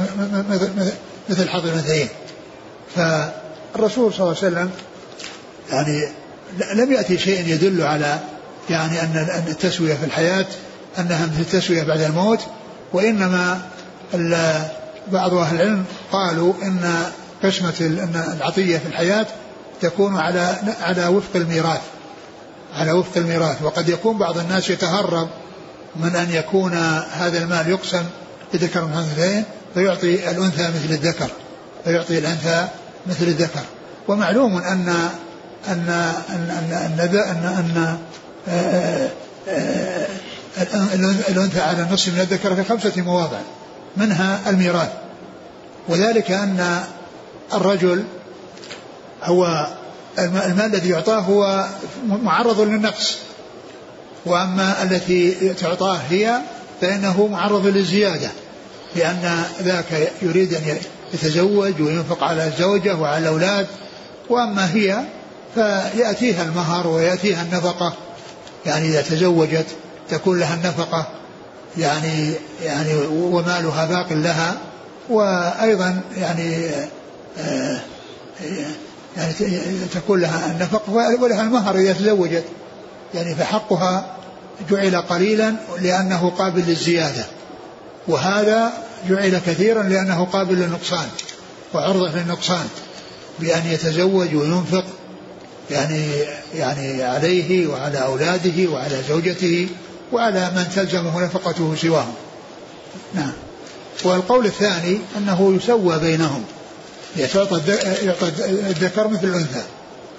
مثل حظ الأنثيين. فالرسول صلى الله عليه وسلم يعني لم يأتي شيء يدل على يعني أن التسوية في الحياة أنها مثل التسوية بعد الموت وإنما بعض أهل العلم قالوا إن قسمة العطية في الحياة تكون على على وفق الميراث على وفق الميراث. وقد يكون بعض الناس يتهرب من أن يكون هذا المال يقسم لذكر من الأنثيين فيعطي الأنثى مثل الذكر فيعطي الأنثى مثل الذكر. ومعلوم أن أن أن أن أن, أن, أن الأنثى على النصف من الذكر في خمسة مواضع منها الميراث. وذلك أن الرجل هو المال الذي يعطاه هو معرض للنقص. وأما التي تعطاه هي فإنه معرض للزيادة لأن ذاك يريد أن يتزوج وينفق على الزوجة وعلى الأولاد وأما هي فيأتيها المهر ويأتيها النفقة. يعني إذا تزوجت تكون لها النفقة يعني يعني ومالها باق لها. وأيضا يعني يعني تكون لها النفقة ولها المهر إذا تزوجت. يعني فحقها جعل قليلا لأنه قابل للزيادة. وهذا جعل كثيرا لأنه قابل للنقصان. وعرضة للنقصان. بأن يتزوج وينفق يعني يعني عليه وعلى أولاده وعلى زوجته وعلى من تلزمه نفقته سواهم. نعم. والقول الثاني أنه يسوى بينهم. يعطى يعطى الذكر مثل الأنثى.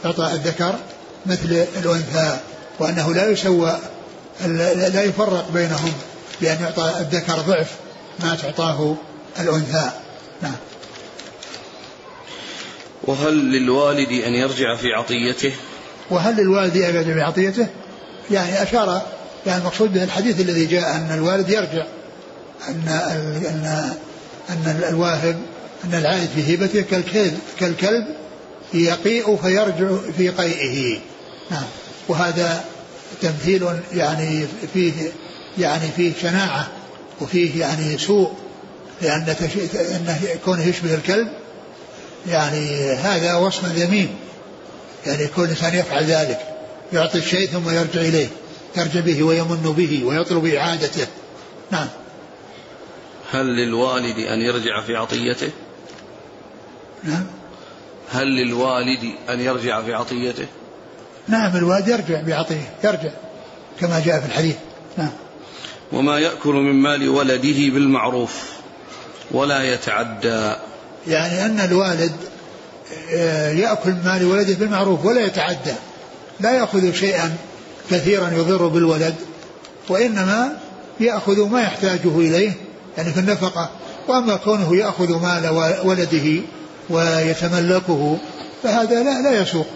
يعطى الذكر مثل الأنثى وأنه لا يسوى لا يفرق بينهم بأن يعطى الذكر ضعف ما تعطاه الأنثى. نعم. وهل للوالد أن يرجع في عطيته؟ وهل للوالد أن يرجع في عطيته؟ يعني أشار يعني المقصود به الحديث الذي جاء أن الوالد يرجع أن أن أن الواهب أن العائد في هبته كالكلب كالكلب يقيء فيرجع في قيئه. نعم. وهذا تمثيل يعني فيه يعني فيه شناعة وفيه يعني سوء لأن أنه كونه يشبه الكلب يعني هذا وصف ذميم يعني يكون الإنسان يفعل ذلك. يعطي الشيء ثم يرجع إليه. يرجع به ويمن به ويطلب إعادته. نعم. هل للوالد أن يرجع في عطيته؟ نعم. هل للوالد أن يرجع في عطيته نعم الوالد يرجع بعطيه يرجع كما جاء في الحديث. نعم. وما يأكل من مال ولده بالمعروف ولا يتعدى. يعني أن الوالد آه، يأكل مال ولده بالمعروف ولا يتعدى. لا يأخذ شيئا كثيرا يضر بالولد وإنما يأخذ ما يحتاجه إليه يعني في النفقة. وأما كونه يأخذ مال ولده ويتملكه فهذا لا, لا يسوق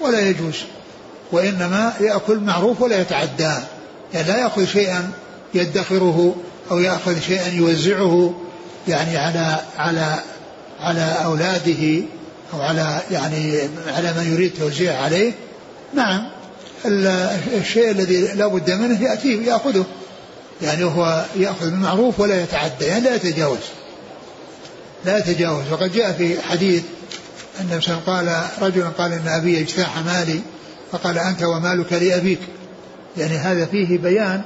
ولا يجوز وإنما يأكل معروف ولا يتعدى يعني لا يأخذ شيئا يدخره أو يأخذ شيئا يوزعه يعني على على على أولاده أو على يعني على من يريد توزيع عليه. نعم الشيء الذي لا بد منه يأتيه يأخذه يعني هو يأخذ بالمعروف ولا يتعدى يعني لا يتجاوز. لا يتجاوز. وقد جاء في حديث أن قال رجل قال إن أبي اجتاح مالي فقال أنت ومالك لأبيك. يعني هذا فيه بيان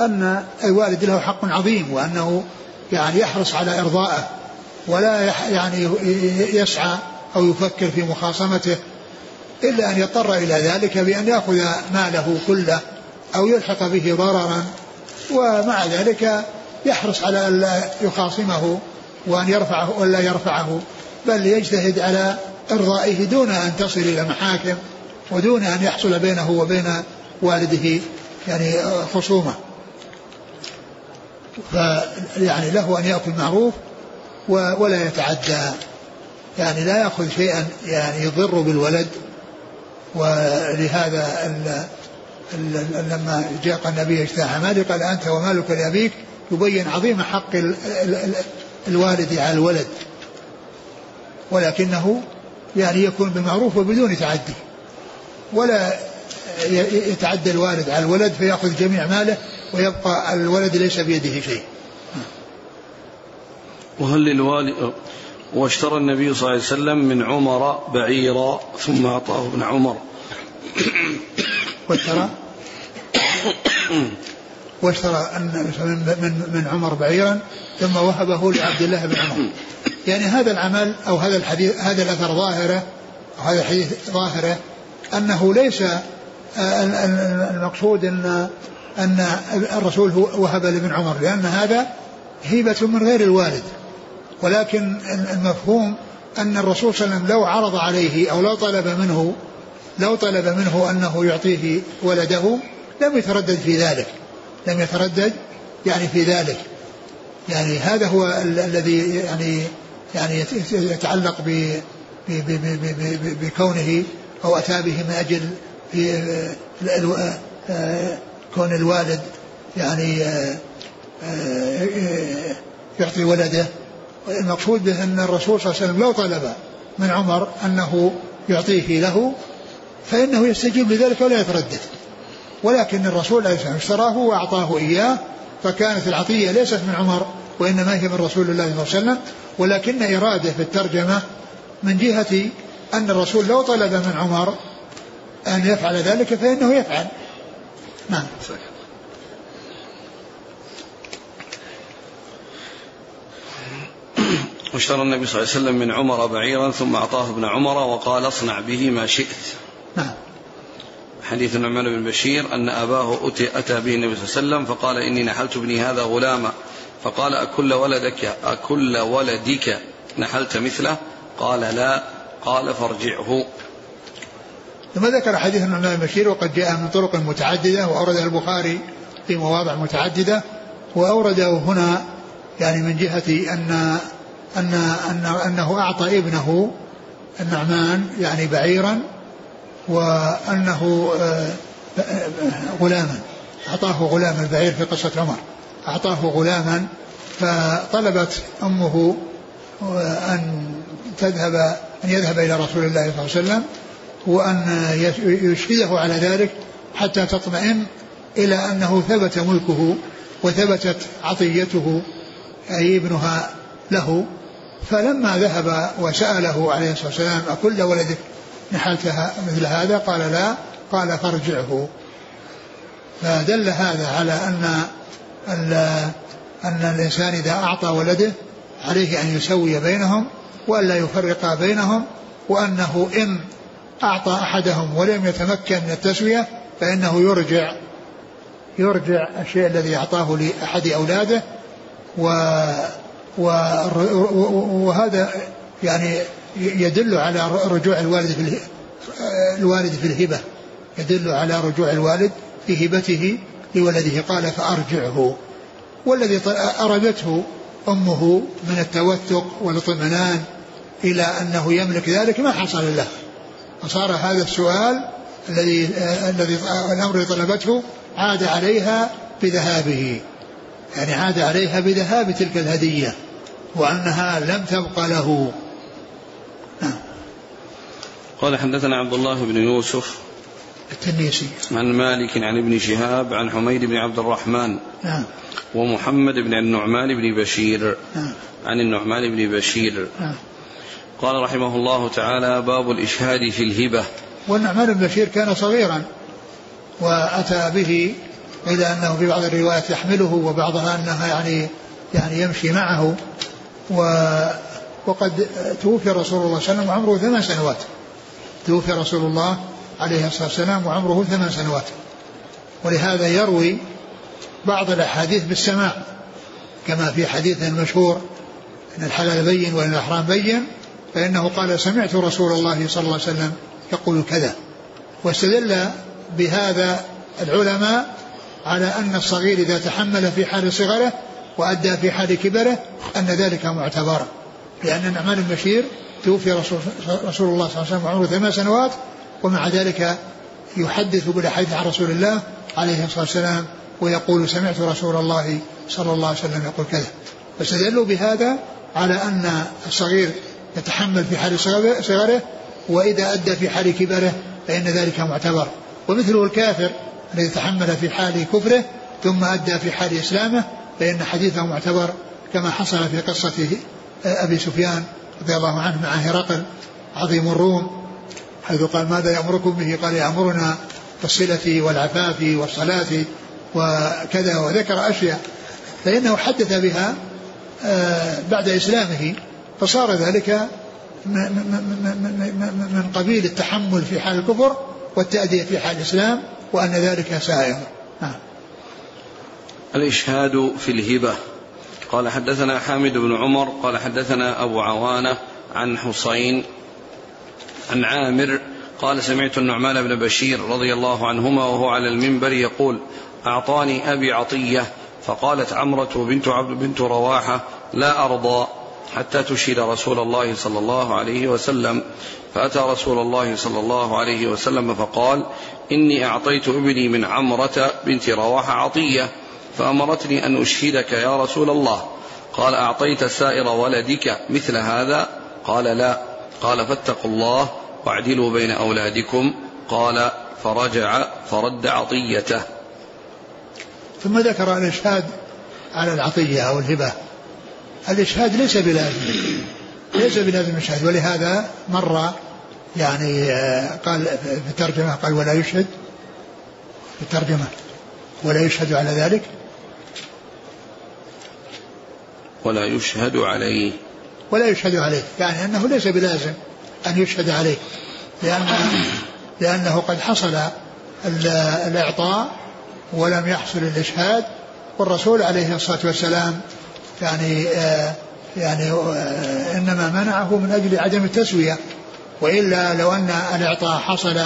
أن الوالد له حق عظيم وأنه يعني يحرص على إرضائه ولا يعني يسعى أو يفكر في مخاصمته إلا أن يضطر إلى ذلك بأن يأخذ ماله كله أو يلحق به ضررا ومع ذلك يحرص على ألا يخاصمه وأن يرفعه ولا يرفعه بل يجتهد على إرضائه دون أن تصل إلى محاكم ودون أن يحصل بينه وبين والده يعني خصومة. فيعني له أن يأكل معروف ولا يتعدى. يعني لا يأخذ شيئا يعني يضر بالولد. ولهذا لما جاء النبي اجتاح مالي قال أنت ومالك لأبيك يبين عظيم حق الوالد على الولد ولكنه يعني يكون بالمعروف وبدون تعدي ولا يتعدى الوالد على الولد فيأخذ جميع ماله ويبقى الولد ليس بيده شيء. وهل للوالد واشترى النبي صلى الله عليه وسلم من عمر بعيرا ثم أعطاه ابن عمر. واشترى واشترى من من عمر بعيرا ثم وهبه لعبد الله بن عمر. يعني هذا العمل أو هذا الحديث هذا الأثر ظاهرة أو هذا الحديث ظاهرة أنه ليس المقصود إن أن الرسول وهب لابن عمر لأن هذا هيبة من غير الوالد ولكن المفهوم أن الرسول صلى الله عليه وسلم لو عرض عليه أو لو طلب منه لو طلب منه أنه يعطيه ولده لم يتردد في ذلك. لم يتردد يعني في ذلك. يعني هذا هو الذي يعني يعني يتعلق ب بكونه أو أتى به من أجل في كون الوالد يعني يعطي ولده. المقصود به أن الرسول صلى الله عليه وسلم لو طلب من عمر أنه يعطيه له فإنه يستجيب لذلك ولا يتردد. ولكن الرسول عليه الصلاة والسلام اشتراه وأعطاه إياه فكانت العطية ليست من عمر وإنما هي من رسول الله صلى الله عليه وسلم ولكن إرادة في الترجمة من جهة أن الرسول لو طلب من عمر أن يفعل ذلك فإنه يفعل. نعم. واشترى النبي صلى الله عليه وسلم من عمر بعيرا ثم أعطاه ابن عمر وقال اصنع به ما شئت. نعم. حديث النعمان بن بشير أن أباه أتي, أتى به النبي صلى الله عليه وسلم فقال إني نحلت ابني هذا غلاما. فقال أكل ولدك أكل ولدك. نحلت مثله؟ قال لا. قال فارجعه. ثم ذكر حديث النعمان بن بشير وقد جاء من طرق متعددة وأورده البخاري في مواضع متعددة وأورده هنا يعني من جهة أن أن أن أنه أعطى ابنه النعمان يعني بعيرا وأنه آه، غلاما. أعطاه غلاما البعير في قصة عمر. أعطاه غلاما فطلبت أمه آه، أن تذهب أن يذهب إلى رسول الله صلى الله عليه وسلم وأن يشهده على ذلك حتى تطمئن إلى أنه ثبت ملكه وثبتت عطيته أي ابنها له. فلما ذهب وسأله عليه الصلاة والسلام أكل ولدك نحلتها مثل هذا قال لا قال فارجعه. فدل هذا على أن أن الإنسان إذا أعطى ولده عليه أن يسوي بينهم وألا يفرق بينهم وأنه إن أعطى أحدهم ولم يتمكن من التسوية فإنه يرجع يرجع الشيء الذي أعطاه لأحد أولاده و وهذا يعني يدل على رجوع الوالد في الوالد في الهبة. يدل على رجوع الوالد في هبته لولده. قال فأرجعه. والذي أرادته أمه من التوثق والاطمئنان إلى أنه يملك ذلك ما حصل له. فصار هذا السؤال الذي الذي الأمر الذي طلبته عاد عليها بذهابه. يعني عاد عليها بذهاب تلك الهدية وأنها لم تبق له. قال حدثنا عبد الله بن يوسف التنيسي عن مالك عن ابن شهاب عن حميد بن عبد الرحمن نعم. ومحمد بن النعمان بن بشير. نعم. عن النعمان بن بشير. نعم. قال رحمه الله تعالى باب الإشهاد في الهبة. والنعمان بن بشير كان صغيرا وأتى به إلى أنه في بعض الروايات يحمله وبعضها أنها يعني يعني يمشي معه و وقد توفي رسول الله صلى الله عليه وسلم وعمره ثمان سنوات. توفي رسول الله عليه الصلاة والسلام وعمره ثمان سنوات. ولهذا يروي بعض الأحاديث بالسماع كما في حديث مشهور أن الحلال بين وأن الإحرام بين فإنه قال سمعت رسول الله صلى الله عليه وسلم يقول كذا واستدل بهذا العلماء على أن الصغير إذا تحمل في حال صغره وأدى في حال كبره أن ذلك معتبر لأن النعمان بن بشير توفي رسول, رسول الله صلى الله عليه وسلم وعمره ثمان سنوات ومع ذلك يحدث بالحديث عن رسول الله عليه الصلاة والسلام ويقول سمعت رسول الله صلى الله عليه وسلم يقول كذا. فاستدلوا بهذا على أن الصغير يتحمل في حال صغره وإذا أدى في حال كبره فإن ذلك معتبر. ومثله الكافر الذي تحمل في حال كفره ثم أدى في حال إسلامه فإن حديثه معتبر كما حصل في قصة أبي سفيان رضي الله عنه مع هرقل عظيم الروم حيث قال ماذا يأمركم به؟ قال يأمرنا بالصلة والعفاف والصلاة وكذا وذكر أشياء. فإنه حدث بها آه، بعد إسلامه فصار ذلك من قبيل التحمل في حال الكفر والتأدية في حال الإسلام وأن ذلك سائغ. نعم الإشهاد في الهبة. قال حدثنا حامد بن عمر قال حدثنا أبو عوانة عن حسين عن عامر قال سمعت النعمان بن بشير رضي الله عنهما وهو على المنبر يقول أعطاني أبي عطية فقالت عمرة بنت عبد بنت رواحة لا أرضى حتى تشهد رسول الله صلى الله عليه وسلم. فأتى رسول الله صلى الله عليه وسلم فقال إني أعطيت ابني من عمرة بنت رواحة عطية. فأمرتني أن أشهدك يا رسول الله. قال أعطيت سائر ولدك مثل هذا؟ قال لا. قال فاتقوا الله واعدلوا بين أولادكم. قال فرجع فرد عطيته. ثم ذكر الإشهاد على العطية أو الهبة. الإشهاد ليس بلازم ليس بلازم الإشهاد ولهذا مر يعني آه، قال في الترجمة قال ولا يشهد. في الترجمة ولا يشهد على ذلك. ولا يشهد عليه. ولا يشهد عليه. يعني أنه ليس بلازم أن يشهد عليه. لأن لأنه قد حصل الإعطاء ولم يحصل الإشهاد. والرسول عليه الصلاة والسلام يعني آه يعني آه إنما منعه من أجل عدم التسوية. وإلا لو أن الإعطاء حصل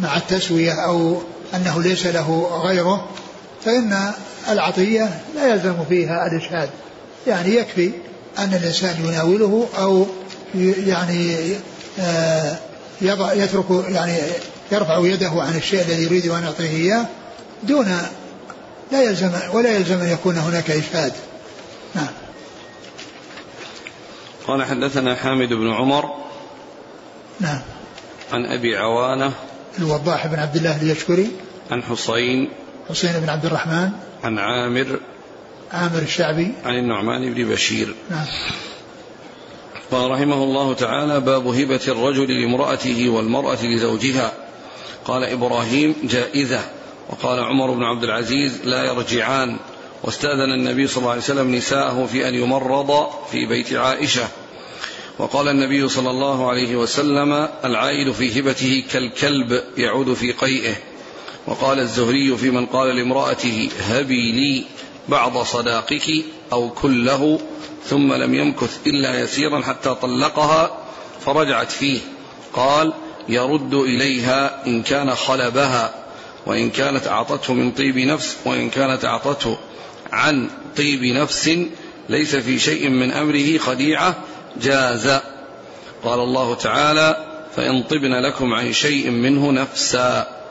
مع التسوية أو أنه ليس له غيره فإن العطية لا يلزم فيها الإشهاد. يعني يكفي أن الإنسان يناوله أو يعني آه يضع يترك يعني يرفع يده عن الشيء الذي يريد أن يعطيه إياه دون لا يلزم ولا يلزم أن يكون هناك إشهاد. نعم. قال حدثنا حامد بن عمر نعم. عن أبي عوانة الوضاح بن عبد الله اليشكري. عن حسين حسين بن عبد الرحمن. عن عامر عامر الشعبي. عن النعمان بن بشير. نعم. قال رحمه الله تعالى باب هبة الرجل لامرأته والمرأة لزوجها. قال إبراهيم جائزة. وقال عمر بن عبد العزيز لا يرجعان. واستأذن النبي صلى الله عليه وسلم نساءه في أن يمرض في بيت عائشة. وقال النبي صلى الله عليه وسلم العائد في هبته كالكلب يعود في قيئه. وقال الزهري في من قال لامرأته هبي لي. بعض صداقك أو كله ثم لم يمكث إلا يسيرا حتى طلقها فرجعت فيه. قال يرد إليها إن كان خلبها وإن كانت أعطته من طيب نفس وإن كانت أعطته عن طيب نفس ليس في شيء من أمره خديعة جاز. قال الله تعالى فإن طبن لكم عن شيء منه نفسا.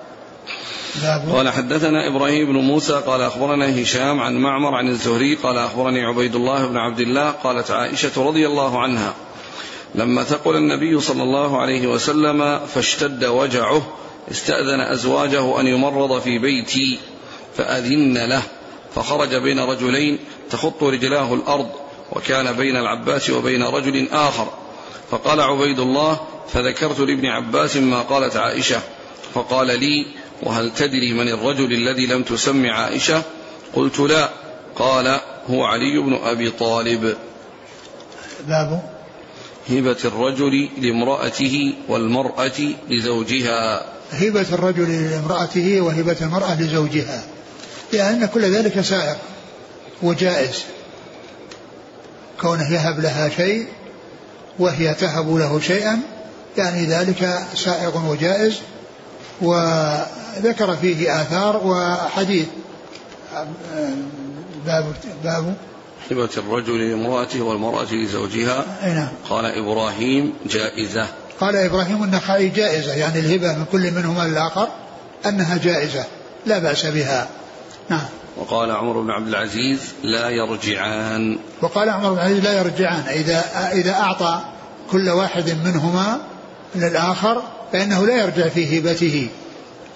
قال حدثنا إبراهيم بن موسى قال أخبرنا هشام عن معمر عن الزهري قال أخبرني عبيد الله بن عبد الله قالت عائشة رضي الله عنها لما ثقل النبي صلى الله عليه وسلم فاشتد وجعه استأذن أزواجه أن يمرض في بيتي فأذن له فخرج بين رجلين تخط رجلاه الأرض وكان بين العباس وبين رجل آخر فقال عبيد الله فذكرت لابن عباس ما قالت عائشة فقال لي وهل تدري من الرجل الذي لم تسم عائشة؟ قلت لا. قال هو علي بن أبي طالب. باب هبة الرجل لامرأته والمرأة لزوجها. هبة الرجل لامرأته وهبة المرأة لزوجها لأن كل ذلك سائق وجائز. كونه يهب لها شيء وهي تهب له شيئا يعني ذلك سائغ وجائز وذكر فيه آثار وحديث. باب باب هبة الرجل لامرأته والمرأة لزوجها. نعم. قال إبراهيم جائزة. قال إبراهيم النخعي جائزة يعني الهبة من كل منهما للآخر أنها جائزة لا بأس بها. نعم. وقال عمر بن عبد العزيز لا يرجعان. وقال عمر بن عبد العزيز لا يرجعان إذا إذا أعطى كل واحد منهما للآخر فإنه لا يرجع في هبته.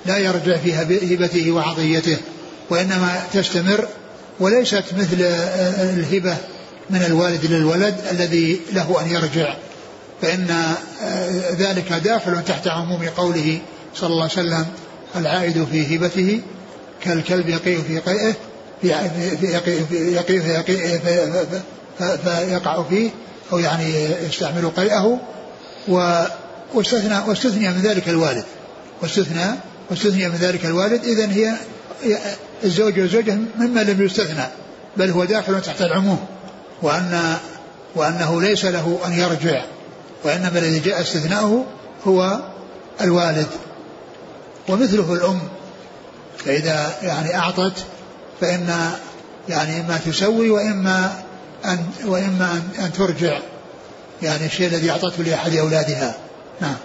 لا يرجع في هبته وعطيته وإنما تستمر وليست مثل الهبة من الوالد للولد الذي له أن يرجع. فإن ذلك داخل تحت عموم قوله صلى الله عليه وسلم العائد في هبته كالكلب يقيء في قيئه في فيقع فيه أو يعني يستعمل قيئه واستثنى واستثني من ذلك الوالد واستثنى واستثني من ذلك الوالد إذا هي الزوج والزوجة مما لم يستثنى بل هو داخل تحت العموم وأن وأنه ليس له أن يرجع وإنما الذي جاء استثناؤه هو الوالد. ومثله الأم فإذا يعني أعطت فإن يعني إما تسوي وإما أن وإما أن, أن ترجع يعني الشيء الذي أعطته لأحد أولادها. نعم.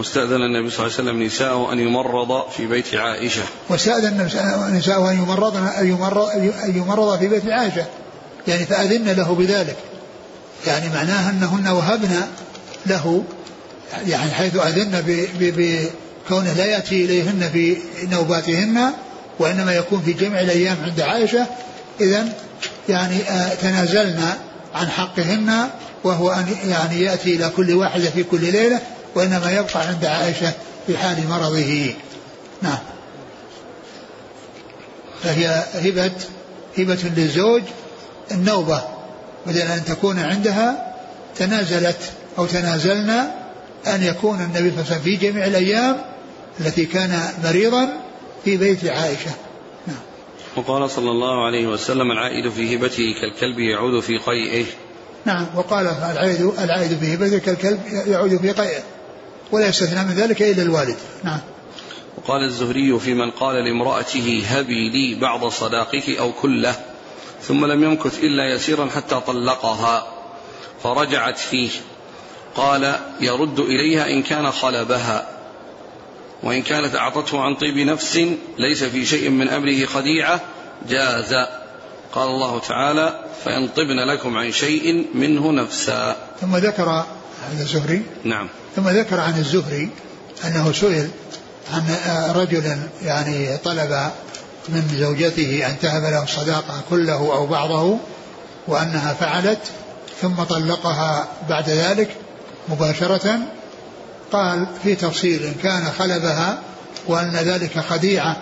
واستأذن النبي صلى الله عليه وسلم نساءه أن يمرض في بيت عائشة. واستأذن نساءه أن يمرض أن يمرض, أن يمرض في بيت عائشة. يعني فأذن له بذلك. يعني معناها أنهن وهبن له يعني حيث أذن بكونه لا يأتي إليهن في نوباتهن وإنما يكون في جميع الأيام عند عائشة. إذا يعني آه، تنازلنا عن حقهن وهو أن يعني يأتي إلى كل واحدة في كل ليلة. وإنما يبقى عند عائشة في حال مرضه. نعم. فهي هبة هبة للزوج. النوبة بدل أن تكون عندها تنازلت أو تنازلنا أن يكون النبي صلى الله عليه وسلم في جميع الأيام التي كان مريضا في بيت عائشة. نعم. وقال صلى الله عليه وسلم العائد في هبته كالكلب يعود في قيئه. نعم. وقال العائد العائد في هبته كالكلب يعود في قيئه. ولا يستثنى من ذلك إلا الوالد. نعم. وقال الزهري في من قال لامرأته هبي لي بعض صداقك أو كله ثم لم يمكث إلا يسيرا حتى طلقها فرجعت فيه. قال يرد إليها إن كان خلبها وإن كانت أعطته عن طيب نفس ليس في شيء من أمره خديعة جاز. قال الله تعالى فإن طبن لكم عن شيء منه نفسا. ثم ذكر هذا الزهري نعم. ثم ذكر عن الزهري أنه سئل عن رجل يعني طلب من زوجته أن تهب له الصداقة كله أو بعضه وأنها فعلت ثم طلقها بعد ذلك مباشرة. قال في تفصيل إن كان خلبها وأن ذلك خديعة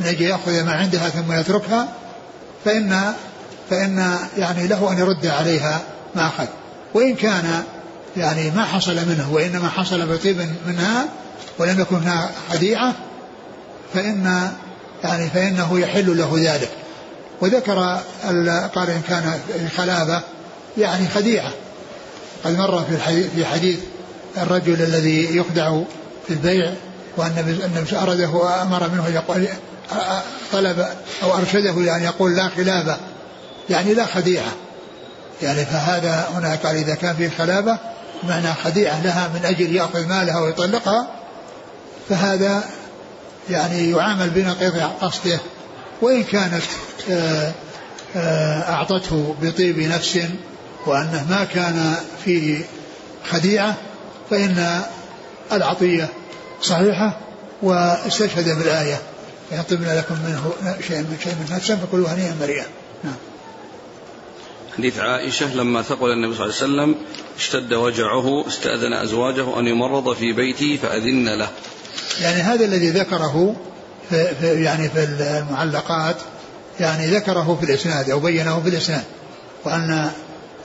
من أجل يأخذ ما عندها ثم يتركها فإن فإن يعني له أن يرد عليها ما أخذ. وإن كان يعني ما حصل منه وإنما حصل بطيب منها ولم يكن هناك خديعة فإن يعني فإنه يحل له ذلك. وذكر قال إن كان خلابة يعني خديعة. قد مر في الحديث في حديث الرجل الذي يخدع في البيع وأن النبي أرده وأمر منه يقول طلب أو أرشده إلى أن يقول لا خلابة يعني لا خديعة. يعني فهذا هنا قال إذا كان في خلابة معنى خديعة لها من أجل يأخذ مالها ويطلقها فهذا يعني يعامل بنقيض قصده. وإن كانت آه، آه، أعطته بطيب نفس وأنه ما كان فيه خديعة فإن العطية صحيحة واستشهد بالآية. يطبن لكم منه شيء من شيء من نفسا فكلوا هنيئا مريئا نعم. حديث عائشة لما ثقل النبي صلى الله عليه وسلم اشتد وجعه استأذن أزواجه أن يمرض في بيته فأذن له. يعني هذا الذي ذكره في يعني في المعلقات يعني ذكره في الإسناد أو بينه في الإسناد وأن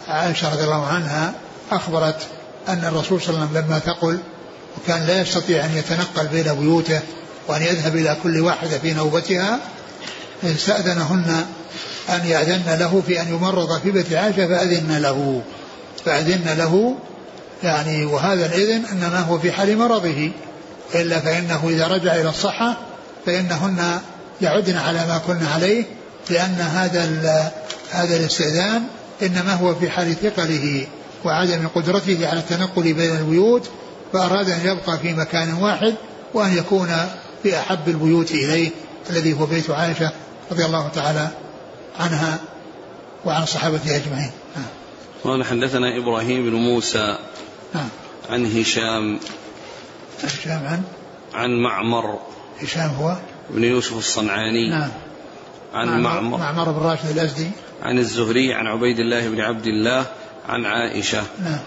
عائشة رضي الله عنها أخبرت أن الرسول صلى الله عليه وسلم لما ثقل وكان لا يستطيع أن يتنقل بين بيوته وأن يذهب إلى كل واحدة في نوبتها استأذنهن أن يأذن له في أن يمرض في بيت عائشة فأذن له. فأذن له يعني وهذا الإذن إنما هو في حال مرضه. إلا فإنه إذا رجع إلى الصحة فإنهن يعدن على ما كن عليه لأن هذا هذا الاستئذان إنما هو في حال ثقله وعدم قدرته على التنقل بين البيوت فأراد أن يبقى في مكان واحد وأن يكون في أحب البيوت إليه الذي هو بيت عائشة رضي الله تعالى عنها وعن صحابته أجمعين. نعم. قال حدثنا إبراهيم بن موسى نعم. عن هشام. هشام عن؟ عن معمر. هشام هو؟ بن يوسف الصنعاني. نعم عن معمر معمر. بن راشد الأزدي. عن الزهري عن عبيد الله بن عبد الله عن عائشة. نعم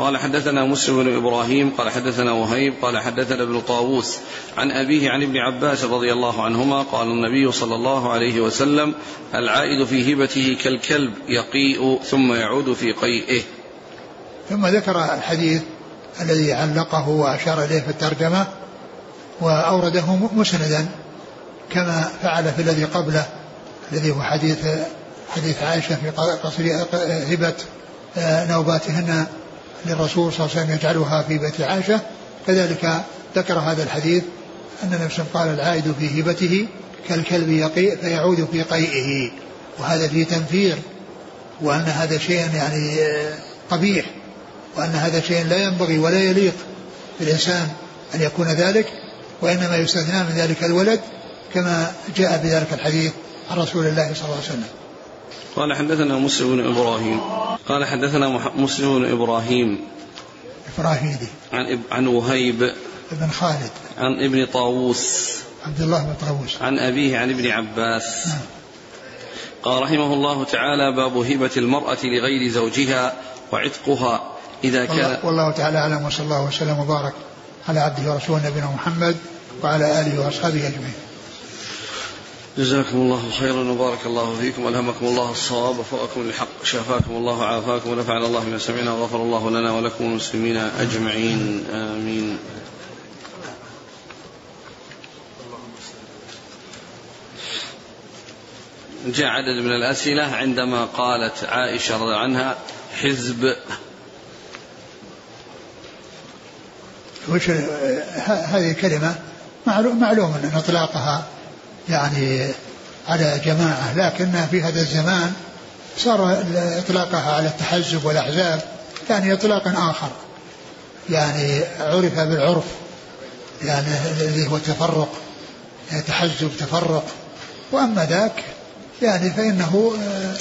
قال حدثنا مسلم بن إبراهيم قال حدثنا وهيب قال حدثنا ابن طاووس عن أبيه عن ابن عباس رضي الله عنهما قال النبي صلى الله عليه وسلم العائد في هبته كالكلب يقيء ثم يعود في قيئه. ثم ذكر الحديث الذي علقه وأشار إليه في الترجمة وأورده مسندا كما فعل في الذي قبله الذي هو حديث حديث عائشة في قصر هبة نوباتهن للرسول صلى الله عليه وسلم يجعلها في بيت عائشة. كذلك ذكر هذا الحديث أن النبي قال العائد في هبته كالكلب يقيء فيعود في قيئه. وهذا فيه تنفير وأن هذا شيء يعني قبيح وأن هذا شيء لا ينبغي ولا يليق بالإنسان أن يكون ذلك. وإنما يستثنى من ذلك الولد كما جاء بذلك الحديث عن رسول الله صلى الله عليه وسلم. قال حدثنا مسلم بن إبراهيم. قال حدثنا مسلم بن إبراهيم. إبراهيمي عن عن وهيب. بن خالد. عن ابن طاووس. عبد الله بن طاووس. عن أبيه عن ابن عباس. نعم. قال رحمه الله تعالى باب هبة المرأة لغير زوجها وعتقها. إذا كان والله, والله تعالى أعلم وصلى الله وسلم وبارك على عبده ورسوله نبينا محمد وعلى آله وأصحابه أجمعين. جزاكم الله خيرا وبارك الله فيكم. ألهمكم الله الصواب وفقكم للحق. شافاكم الله عافاكم ونفعنا الله بما سمعنا وغفر الله لنا ولكم المسلمين أجمعين. آمين. جاء عدد من الأسئلة عندما قالت عائشة رضي عنها حزب. وش هذه كلمة معلوم, معلوم أن إطلاقها يعني على جماعة لكن في هذا الزمان صار إطلاقها على التحزب والأحزاب يعني إطلاق آخر. يعني عرف بالعرف يعني الذي هو التفرق يعني تحزب تفرق. وأما ذاك يعني فإنه آه،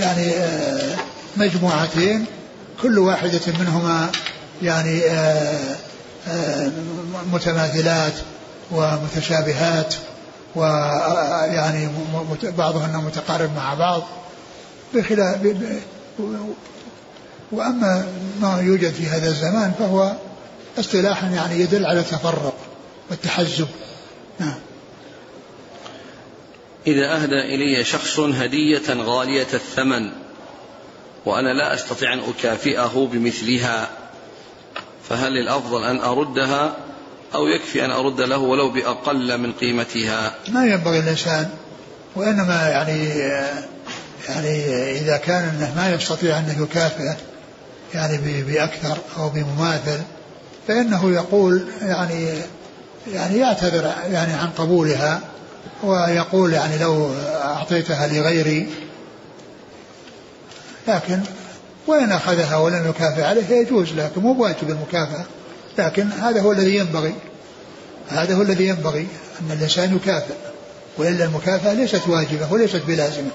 يعني آه، مجموعتين كل واحدة منهما يعني آه، متماثلات ومتشابهات. ويعني بعضهن متقارب مع بعض بخلاف وأما ما يوجد في هذا الزمان فهو اصطلاحا يعني يدل على التفرق والتحزب. نعم. إذا أهدى إلي شخص هدية غالية الثمن وأنا لا أستطيع أن أكافئه بمثلها فهل الأفضل أن أردها أو يكفي أن أرد له ولو بأقل من قيمتها. ما ينبغي الإنسان وإنما يعني يعني إذا كان أنه ما يستطيع أن يكافئه يعني بأكثر أو بمماثل فإنه يقول يعني يعني يعتذر يعني عن قبولها ويقول يعني لو أعطيتها لغيري لكن وإن أخذها ولم يكافئ عليه يجوز لكن مو بواجب المكافأة. لكن هذا هو الذي ينبغي هذا هو الذي ينبغي أن الإنسان يكافئ وإلا المكافأة ليست واجبة وليست بلازمة.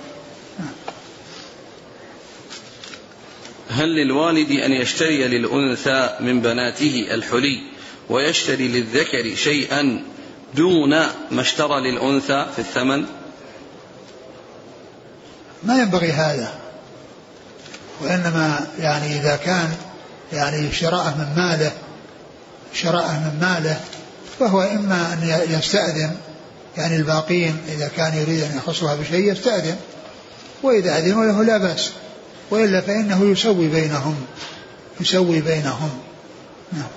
هل للوالد أن يشتري للأنثى من بناته الحلي ويشتري للذكر شيئا دون ما اشترى للأنثى في الثمن؟ ما ينبغي هذا وإنما يعني إذا كان يعني شراءه من ماله شراءه من ماله فهو إما أن يستأذن يعني الباقين إذا كان يريد أن يخصها بشيء يستأذن وإذا أذنوا له لا بأس وإلا فإنه يسوي بينهم يسوي بينهم. نعم.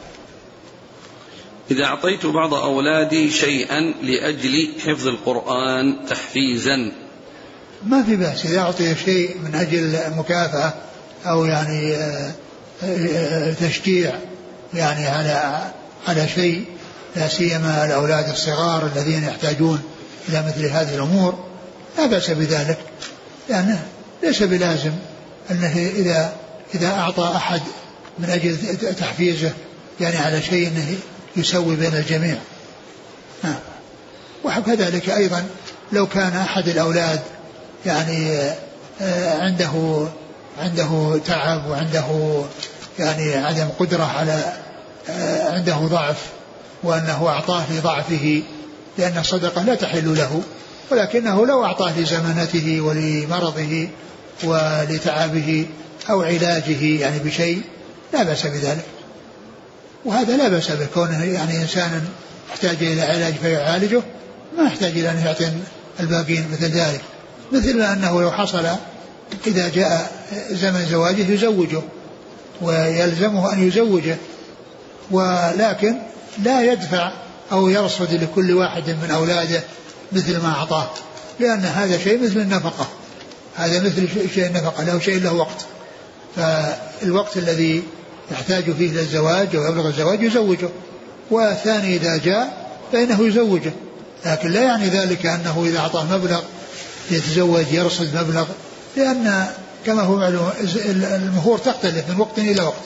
إذا أعطيت بعض أولادي شيئا لأجل حفظ القرآن تحفيزا. ما في بأس إذا أعطي شيء من أجل مكافأة أو يعني آه، آه، تشجيع يعني على على شيء لا سيما الأولاد الصغار الذين يحتاجون إلى مثل هذه الأمور. لا بأس بذلك لأنه ليس بلازم أنه إذا إذا أعطى أحد من أجل تحفيزه يعني على شيء أنه يسوي بين الجميع. وكذلك أيضا لو كان أحد الأولاد يعني آه، عنده عنده تعب وعنده يعني عدم قدرة على عنده ضعف وأنه أعطاه لضعفه لأن الصدقة لا تحل له ولكنه لو أعطاه لزمانته ولمرضه ولتعبه أو علاجه يعني بشيء لا بأس بذلك. وهذا لا بأس به كونه يعني إنسانا احتاج إلى علاج فيعالجه ما يحتاج إلى أن يعطي الباقين مثل ذلك. مثل أنه لو حصل إذا جاء زمن زواجه يزوجه ويلزمه أن يزوجه ولكن لا يدفع أو يرصد لكل واحد من أولاده مثل ما أعطاه لأن هذا شيء مثل النفقة. هذا مثل شيء النفقة له شيء له وقت. فالوقت الذي يحتاج فيه للزواج أو يبلغ الزواج يزوجه والثاني إذا جاء فإنه يزوجه. لكن لا يعني ذلك أنه إذا أعطاه مبلغ يتزوج يرصد مبلغ لأن كما هو معلوم المهور تختلف من وقت إلى وقت.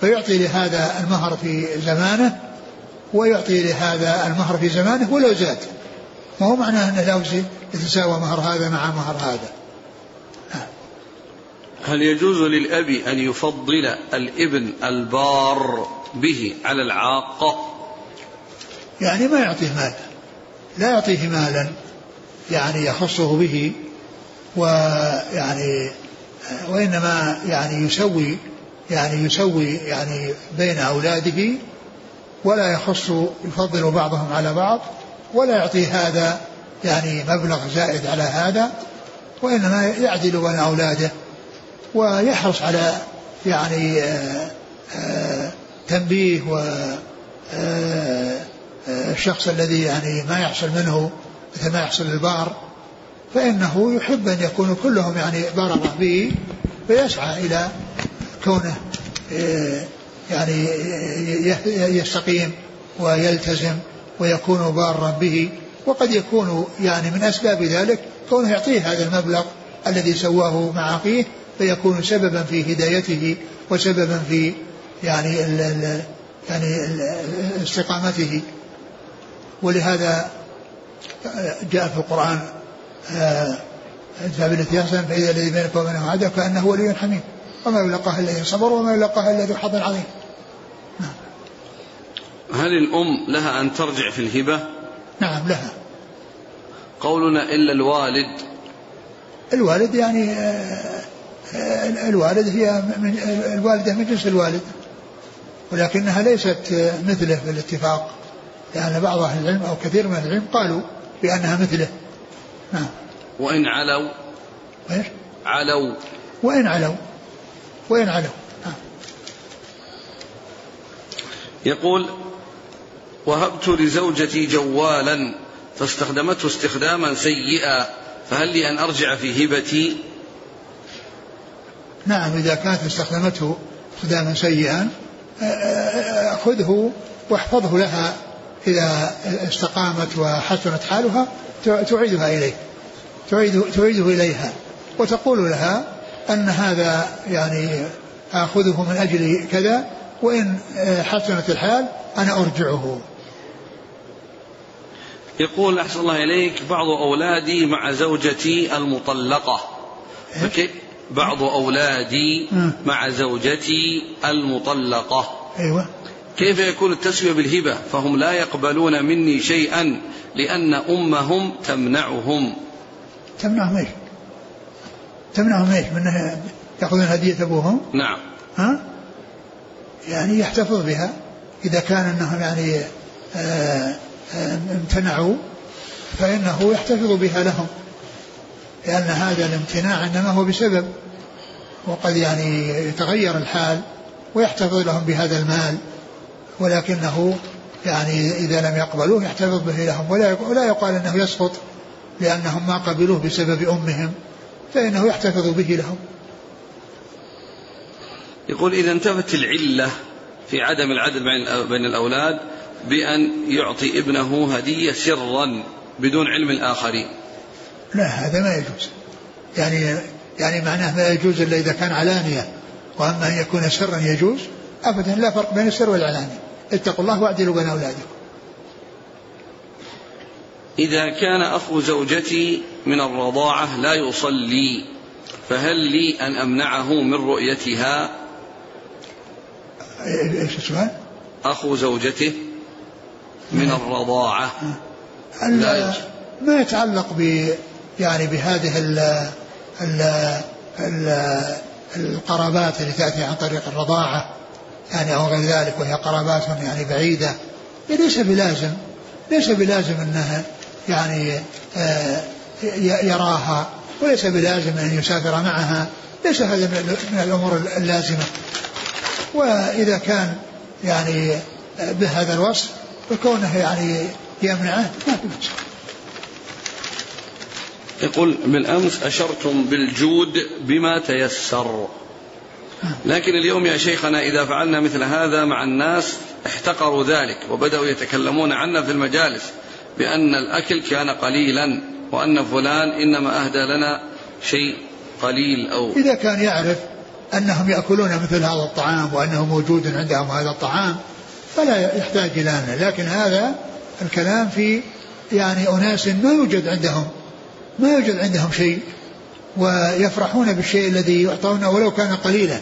فيعطي لهذا المهر في زمانه ويعطي لهذا المهر في زمانه ولو زاد. ما هو معناه أنه لا يتساوى مهر هذا مع مهر هذا. هل يجوز للأب أن يفضل الإبن البار به على العاقة يعني ما يعطيه مال. لا يعطيه مالا يعني يخصه به ويعني وإنما يعني يسوي يعني يسوي يعني بين أولاده ولا يخص يفضل بعضهم على بعض ولا يعطي هذا يعني مبلغ زائد على هذا وإنما يعدل بين أولاده ويحرص على يعني آه، آه، تنبيه و آه، الشخص الذي يعني ما يحصل منه مثل ما يحصل البار فإنه يحب أن يكونوا كلهم يعني بررة به فيسعى إلى كونه يعني يستقيم ويلتزم ويكون بارا به وقد يكون يعني من أسباب ذلك كونه يعطيه هذا المبلغ الذي سواه مع أخيه فيكون سببا في هدايته وسببا في يعني ال ال يعني استقامته. ولهذا جاء في القرآن ادفع بالتي احسن فإذا الذي بينك وبينه عداوه كانه ولي حميم. وما يلقاها الذين صبروا وما يلقاها إلا ذو حظ عظيم. نعم. هل الأم لها أن ترجع في الهبة؟ نعم لها. قولنا إلا الوالد الوالد يعني آه، آه، الوالد هي من الوالدة من جنس الوالد ولكنها ليست مثله بالاتفاق لأن بعض أهل العلم أو كثير من العلم قالوا بأنها مثله نعم وإن علوا إيش؟ علوا وإن علوا نعم. يقول وهبت لزوجتي جوالا فاستخدمته استخداما سيئا فهل لي أن أرجع في هبتي نعم إذا كانت استخدمته استخداما سيئا خذه واحفظه لها إذا استقامت وحسنت حالها تعيدها إليه تعيد تعيده إليها وتقول لها أن هذا يعني آخذه من أجل كذا وإن حسنت الحال أنا أرجعه. يقول أحسن الله إليك بعض أولادي مع زوجتي المطلقة. فكيف بعض أولادي مع زوجتي المطلقة. أيوة. كيف يكون التسوية بالهبة؟ فهم لا يقبلون مني شيئا لأن أمهم تمنعهم. تمنعهم إيش؟ تمنعهم إيش؟ من يأخذون هدية أبوهم؟ نعم ها؟ يعني يحتفظ بها إذا كان أنهم يعني آه، آه، امتنعوا فإنه يحتفظ بها لهم لأن هذا الامتناع إنما هو بسبب وقد يعني يتغير الحال ويحتفظ لهم بهذا المال ولكنه يعني إذا لم يقبلوه يحتفظ به لهم ولا ولا يقال أنه يسقط لأنهم ما قبلوه بسبب أمهم فإنه يحتفظ به لهم. يقول إذا انتفت العلة في عدم العدل بين الأولاد بأن يعطي ابنه هدية سرا بدون علم الآخرين لا هذا ما يجوز. يعني يعني معناه ما يجوز إلا إذا كان علانية. وأما أن يكون سرا يجوز أبدا لا فرق بين السر والعلانية. اتقوا الله واعدلوا بين أولادكم. إذا كان أخو زوجتي من الرضاعة لا يصلي فهل لي أن أمنعه من رؤيتها؟ إيش السؤال؟ أخو زوجته من الرضاعة لا ما يتعلق ب يعني بهذه ال ال ال القرابات اللي تأتي عن طريق الرضاعة يعني أو غير ذلك وهي قرابات يعني بعيدة؟ ليس بلازم ليس بلازم أنها يعني آه، يراها. وليس بلازم أن يسافر معها. ليس هذا من الأمور اللازمة. وإذا كان يعني بهذا الوصف فكونه يعني يمنعه ما في مشكلة. يقول بالأمس أشرتم بالجود بما تيسر. لكن اليوم يا شيخنا إذا فعلنا مثل هذا مع الناس احتقروا ذلك وبدأوا يتكلمون عنا في المجالس. بأن الأكل كان قليلا وأن فلان إنما أهدى لنا شيء قليل أو إذا كان يعرف أنهم يأكلون مثل هذا الطعام وأنه موجود عندهم هذا الطعام فلا يحتاج إلى أن لكن هذا الكلام في يعني أناس ما يوجد عندهم ما يوجد عندهم شيء ويفرحون بالشيء الذي يعطونه ولو كان قليلا.